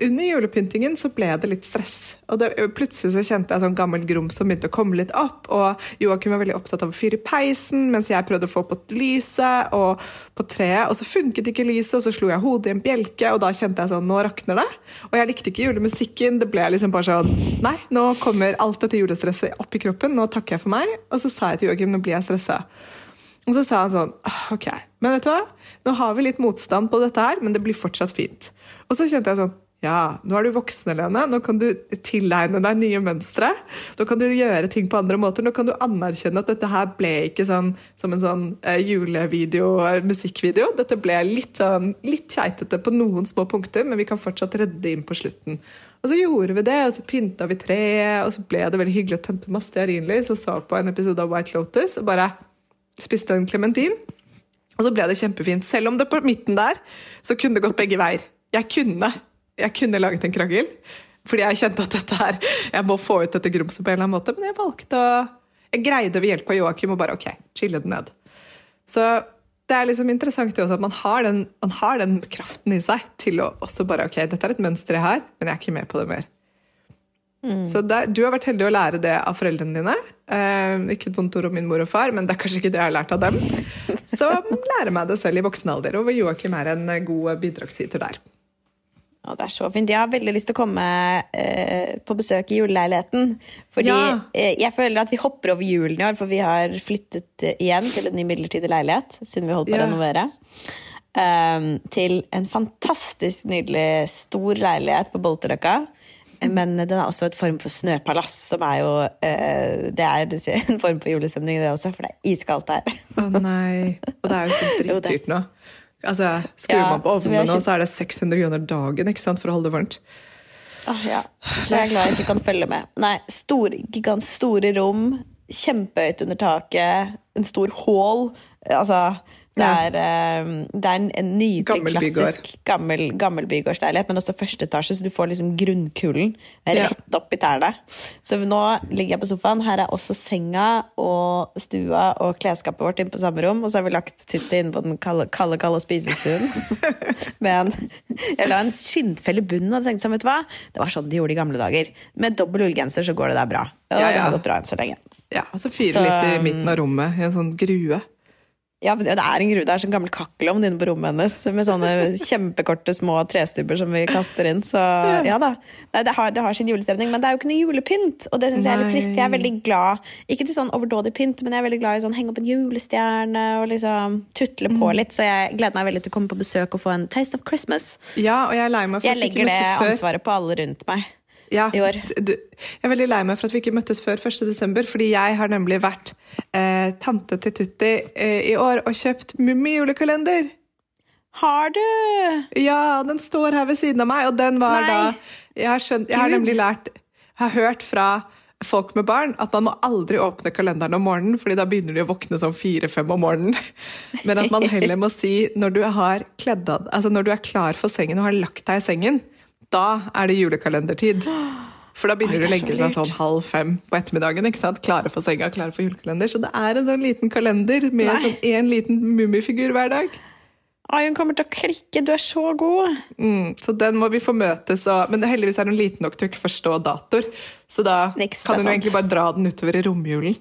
S2: under julepyntingen så ble det litt stress. Og det, plutselig så kjente jeg sånn gammel grums som begynte å komme litt opp. Og Joakim var veldig opptatt av å fyre i peisen, mens jeg prøvde å få på lyset og på treet. Og så funket ikke lyset, og så slo jeg hodet i en bjelke, og da kjente jeg sånn Nå rakner det. Og jeg likte ikke julemusikken. Det ble liksom bare sånn Nei, nå kommer alt dette julestresset opp i kroppen. Nå takker jeg for meg. Og så sa jeg til Joakim nå blir jeg stressa. Og så sa han sånn «Ah, Ok, men vet du hva? Nå har vi litt motstand på dette her, men det blir fortsatt fint. Og så kjente jeg sånn ja, nå er du voksen, Helene. Nå kan du tilegne deg nye mønstre. Nå kan du gjøre ting på andre måter. Nå kan du anerkjenne at dette her ble ikke sånn som en sånn eh, julevideo, eh, musikkvideo. Dette ble litt sånn, litt keitete på noen små punkter, men vi kan fortsatt redde inn på slutten. Og så gjorde vi det, og så pynta vi treet, og så ble det veldig hyggelig å tente masse stearinlys og så på en episode av White Lotus og bare spiste en klementin. Og så ble det kjempefint. Selv om det på midten der så kunne det gått begge veier. Jeg kunne jeg kunne laget en krangel. Fordi jeg kjente at dette her, jeg må få ut dette grumset på en eller annen måte. Men jeg valgte å Jeg greide ved hjelp av Joakim å bare ok, chille det ned. Så det er liksom interessant også at man har, den, man har den kraften i seg til å også bare ok, dette er et mønster jeg har, men jeg er ikke med på det mer. Mm. Så der, Du har vært heldig å lære det av foreldrene dine. Uh, ikke et vondt ord om min mor og far, men det er kanskje ikke det jeg har lært av dem. Så lære meg det selv i voksen alder, og Joakim er en god bidragsyter der.
S4: Å, det er så fint. Jeg har veldig lyst til å komme eh, på besøk i juleleiligheten. Fordi ja. eh, jeg føler at vi hopper over julen i år, for vi har flyttet eh, igjen til en ny midlertidig leilighet siden vi holdt på å renovere. Um, til en fantastisk nydelig stor leilighet på Bolterøkka. Men den er også et form for snøpalass, som er jo eh, Det er en form for julestemning, det også, for det er iskaldt her.
S2: Å nei. Og det er jo så dritdyrt nå. Altså, Skrur ja, man på ovnen nå, så er det 600 kroner dagen ikke sant, for å holde det varmt.
S4: Oh, ja. Så jeg er glad jeg ikke kan følge med. Nei, store, gigant, store rom, kjempehøyt under taket, en stor hall. Altså det er, ja. det er en nydelig, gammel klassisk gammel, gammel bygårdsleilighet, men også første etasje, så du får liksom grunnkulen rett ja. opp i tærne. Så nå ligger jeg på sofaen. Her er også senga og stua og klesskapet vårt inne på samme rom. Og så har vi lagt Tutti inn på den kalde, kalde, kalde spisestuen. men jeg la en skinnfelle i bunnen og tenkte sånn, vet du hva, det var sånn de gjorde i gamle dager. Med dobbel ullgenser så går det der bra. Og ja, det har gått bra enn så lenge.
S2: Ja, og så fyre litt i midten av rommet i en sånn grue.
S4: Ja, det er en grue. Det er sånn gammel kakkelovn inne på rommet hennes med sånne kjempekorte, små trestubber som vi kaster inn. Så ja da. Nei, det, har, det, har, sin julestemning. Men det er jo ikke noe julepynt, og det syns jeg er litt trist. Jeg er veldig glad Ikke til sånn overdådig pynt, men jeg er veldig glad i sånn henge opp en julestjerne og liksom tutle på mm. litt. Så jeg gleder meg veldig til å komme på besøk og få en taste of Christmas.
S2: Ja, og Jeg er lei meg
S4: for jeg legger det ansvaret på alle rundt meg
S2: ja, i år. Du, jeg er veldig lei meg for at vi ikke møttes før 1.12., fordi jeg har nemlig vært eh, tante til Tutti eh, i år og kjøpt Mummi-julekalender.
S4: Har du?
S2: Ja, den står her ved siden av meg, og den var Nei. da Jeg har, skjønt, jeg har nemlig lært Jeg har hørt fra folk med barn at man må aldri åpne kalenderen om morgenen, fordi da begynner de å våkne sånn fire-fem om morgenen. Men at man heller må si når du, har kledd altså når du er klar for sengen og har lagt deg i sengen, da er det julekalendertid. For da begynner du å legge seg sånn halv fem på ettermiddagen. ikke sant? Klare for senga, klare for julekalender. Så det er en sånn liten kalender med Nei. sånn én liten mummifigur hver dag.
S4: Ai, hun kommer til å klikke. Du er så god.
S2: Mm, så den må vi få møtes og Men heldigvis er hun liten nok til å ikke forstå datoer. Så da Niks, kan hun egentlig bare dra den utover i romjulen.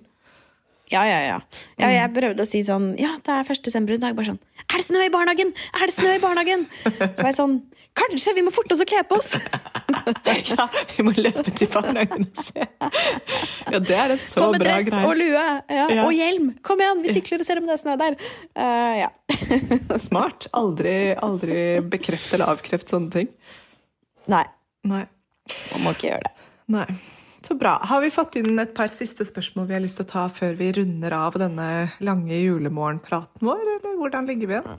S4: Ja, ja, ja. ja jeg prøvde å si sånn Ja, det er 1. desember. Og bare sånn Er det snø i barnehagen?! Er det snø i barnehagen?! Så var jeg sånn Kanskje vi må forte oss å kle på oss!
S2: ja, vi må løpe til barnehagen og se. Ja, det er en så bra greie. På med dress
S4: og lue. Ja, ja. Og hjelm! Kom igjen, vi sykler og ser om det er snø der. Uh, ja.
S2: Smart. Aldri, aldri bekreft eller avkreft sånne ting.
S4: Nei.
S2: Nei.
S4: Man må ikke gjøre det.
S2: Nei. Så bra. Har vi fått inn et par siste spørsmål vi har lyst til å ta før vi runder av denne lange julemorgenpraten vår, eller hvordan ligger vi igjen?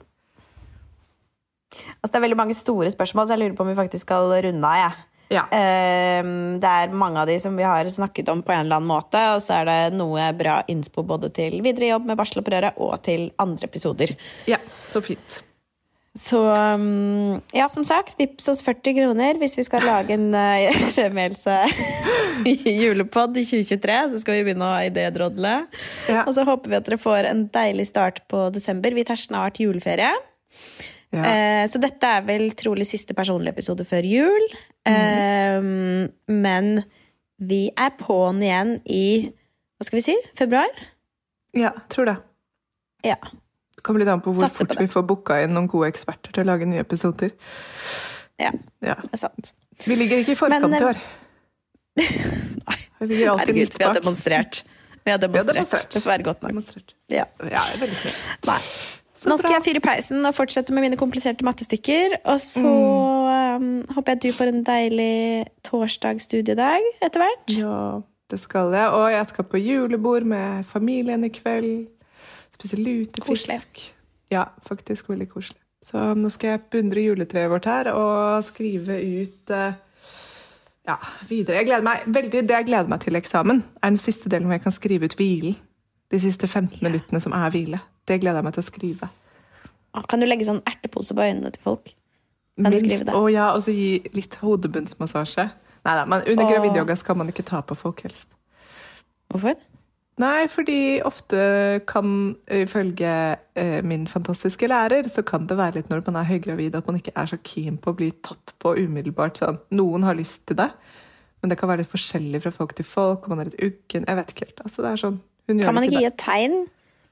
S4: Altså, det er veldig mange store spørsmål, så jeg lurer på om vi faktisk skal runde av. Ja.
S2: Ja.
S4: Ehm, det er mange av de som vi har snakket om på en eller annen måte, og så er det noe bra innspo både til videre jobb med barselopprøret og til andre episoder.
S2: Ja, så fint.
S4: Så um, ja, som sagt, vips oss 40 kroner hvis vi skal lage en uh, femmelse julepod i 2023. Så skal vi begynne å idédrodle. Ja. Og så håper vi at dere får en deilig start på desember. Vi tar snart juleferie.
S2: Ja.
S4: Eh, så dette er vel trolig siste personlige episode før jul. Eh, men vi er på'n igjen i hva skal vi si? Februar?
S2: ja, tror det.
S4: Ja.
S2: Kommer litt an på hvor
S4: Satser på
S2: fort vi får booka inn noen gode eksperter til å lage nye episoder.
S4: ja
S2: Ja.
S4: det er sant.
S2: Vi ligger ikke i forkant
S4: Men,
S2: i
S4: eh,
S2: år. Vi ligger alltid
S4: Herregud,
S2: litt
S4: vi har demonstrert. Vi har demonstrert.
S2: demonstrert.
S4: Det får være godt nok. Ja.
S2: Ja, veldig mye.
S4: Nei.
S2: Så
S4: Nå skal
S2: bra.
S4: jeg fyre peisen og fortsette med mine kompliserte mattestykker. Og så um, håper jeg du får en deilig torsdagsstudiedag etter hvert.
S2: Ja, det skal jeg. Og jeg skal på julebord med familien i kveld. Spise lutefisk. Ja, faktisk veldig koselig. Så nå skal jeg beundre juletreet vårt her og skrive ut eh, ja, videre. Jeg gleder meg, veldig, det jeg gleder meg til eksamen, er den siste delen hvor jeg kan skrive ut hvilen. De siste 15 minuttene som er hvile. Det gleder jeg meg til å skrive.
S4: Kan du legge sånn ertepose på øynene til folk? Det?
S2: Og ja, og så gi litt hodebunnsmassasje. Nei da, men under gravidyoga skal man ikke ta på folk helst.
S4: Hvorfor?
S2: Nei, fordi ofte kan, ifølge eh, min fantastiske lærer, så kan det være litt når man er høygravid at man ikke er så keen på å bli tatt på umiddelbart. Sånn. Noen har lyst til det, men det kan være litt forskjellig fra folk til folk. og man er litt uggen. Jeg vet ikke helt. Altså, det er sånn, hun
S4: Kan man
S2: ikke
S4: ikke gi et tegn?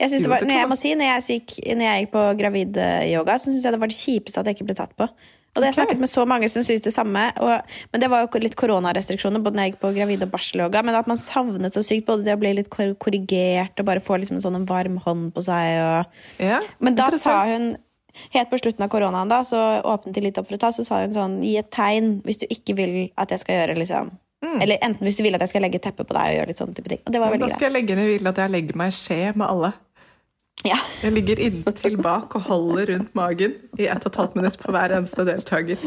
S4: Jeg, synes
S2: Jo,
S4: det var, når jeg må si, når jeg, gikk, når jeg gikk på gravidyoga, så syns jeg det var det kjipeste at jeg ikke ble tatt på. Og det har jeg snakket med så mange som syns det samme. Og, men det var jo litt koronarestriksjoner både når jeg gikk på gravid- og barselyoga. Men at man savnet så sykt både det å bli litt korrigert og bare få liksom en sånn en varm hånd på seg. Og...
S2: Ja,
S4: Men da sa hun Helt på slutten av koronaen da, så åpnet de litt opp for å ta, så sa hun sånn Gi et tegn hvis du ikke vil at jeg skal gjøre liksom Eller enten hvis du vil at jeg skal legge teppe på deg og gjøre litt sånne type ting. Og det var
S2: Da
S4: veldig
S2: skal jeg legge ned hvile at jeg legger meg i skje med alle.
S4: Ja.
S2: Jeg ligger inntil bak og holder rundt magen i ett og et halvt minutt på hver eneste deltaker.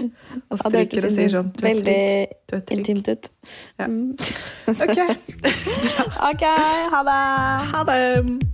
S2: Og stryker og sier sånn Du er trygg. Du er trygg.
S4: intimt ut.
S2: Ja. Ok,
S4: Ok, ha det!
S2: ha det!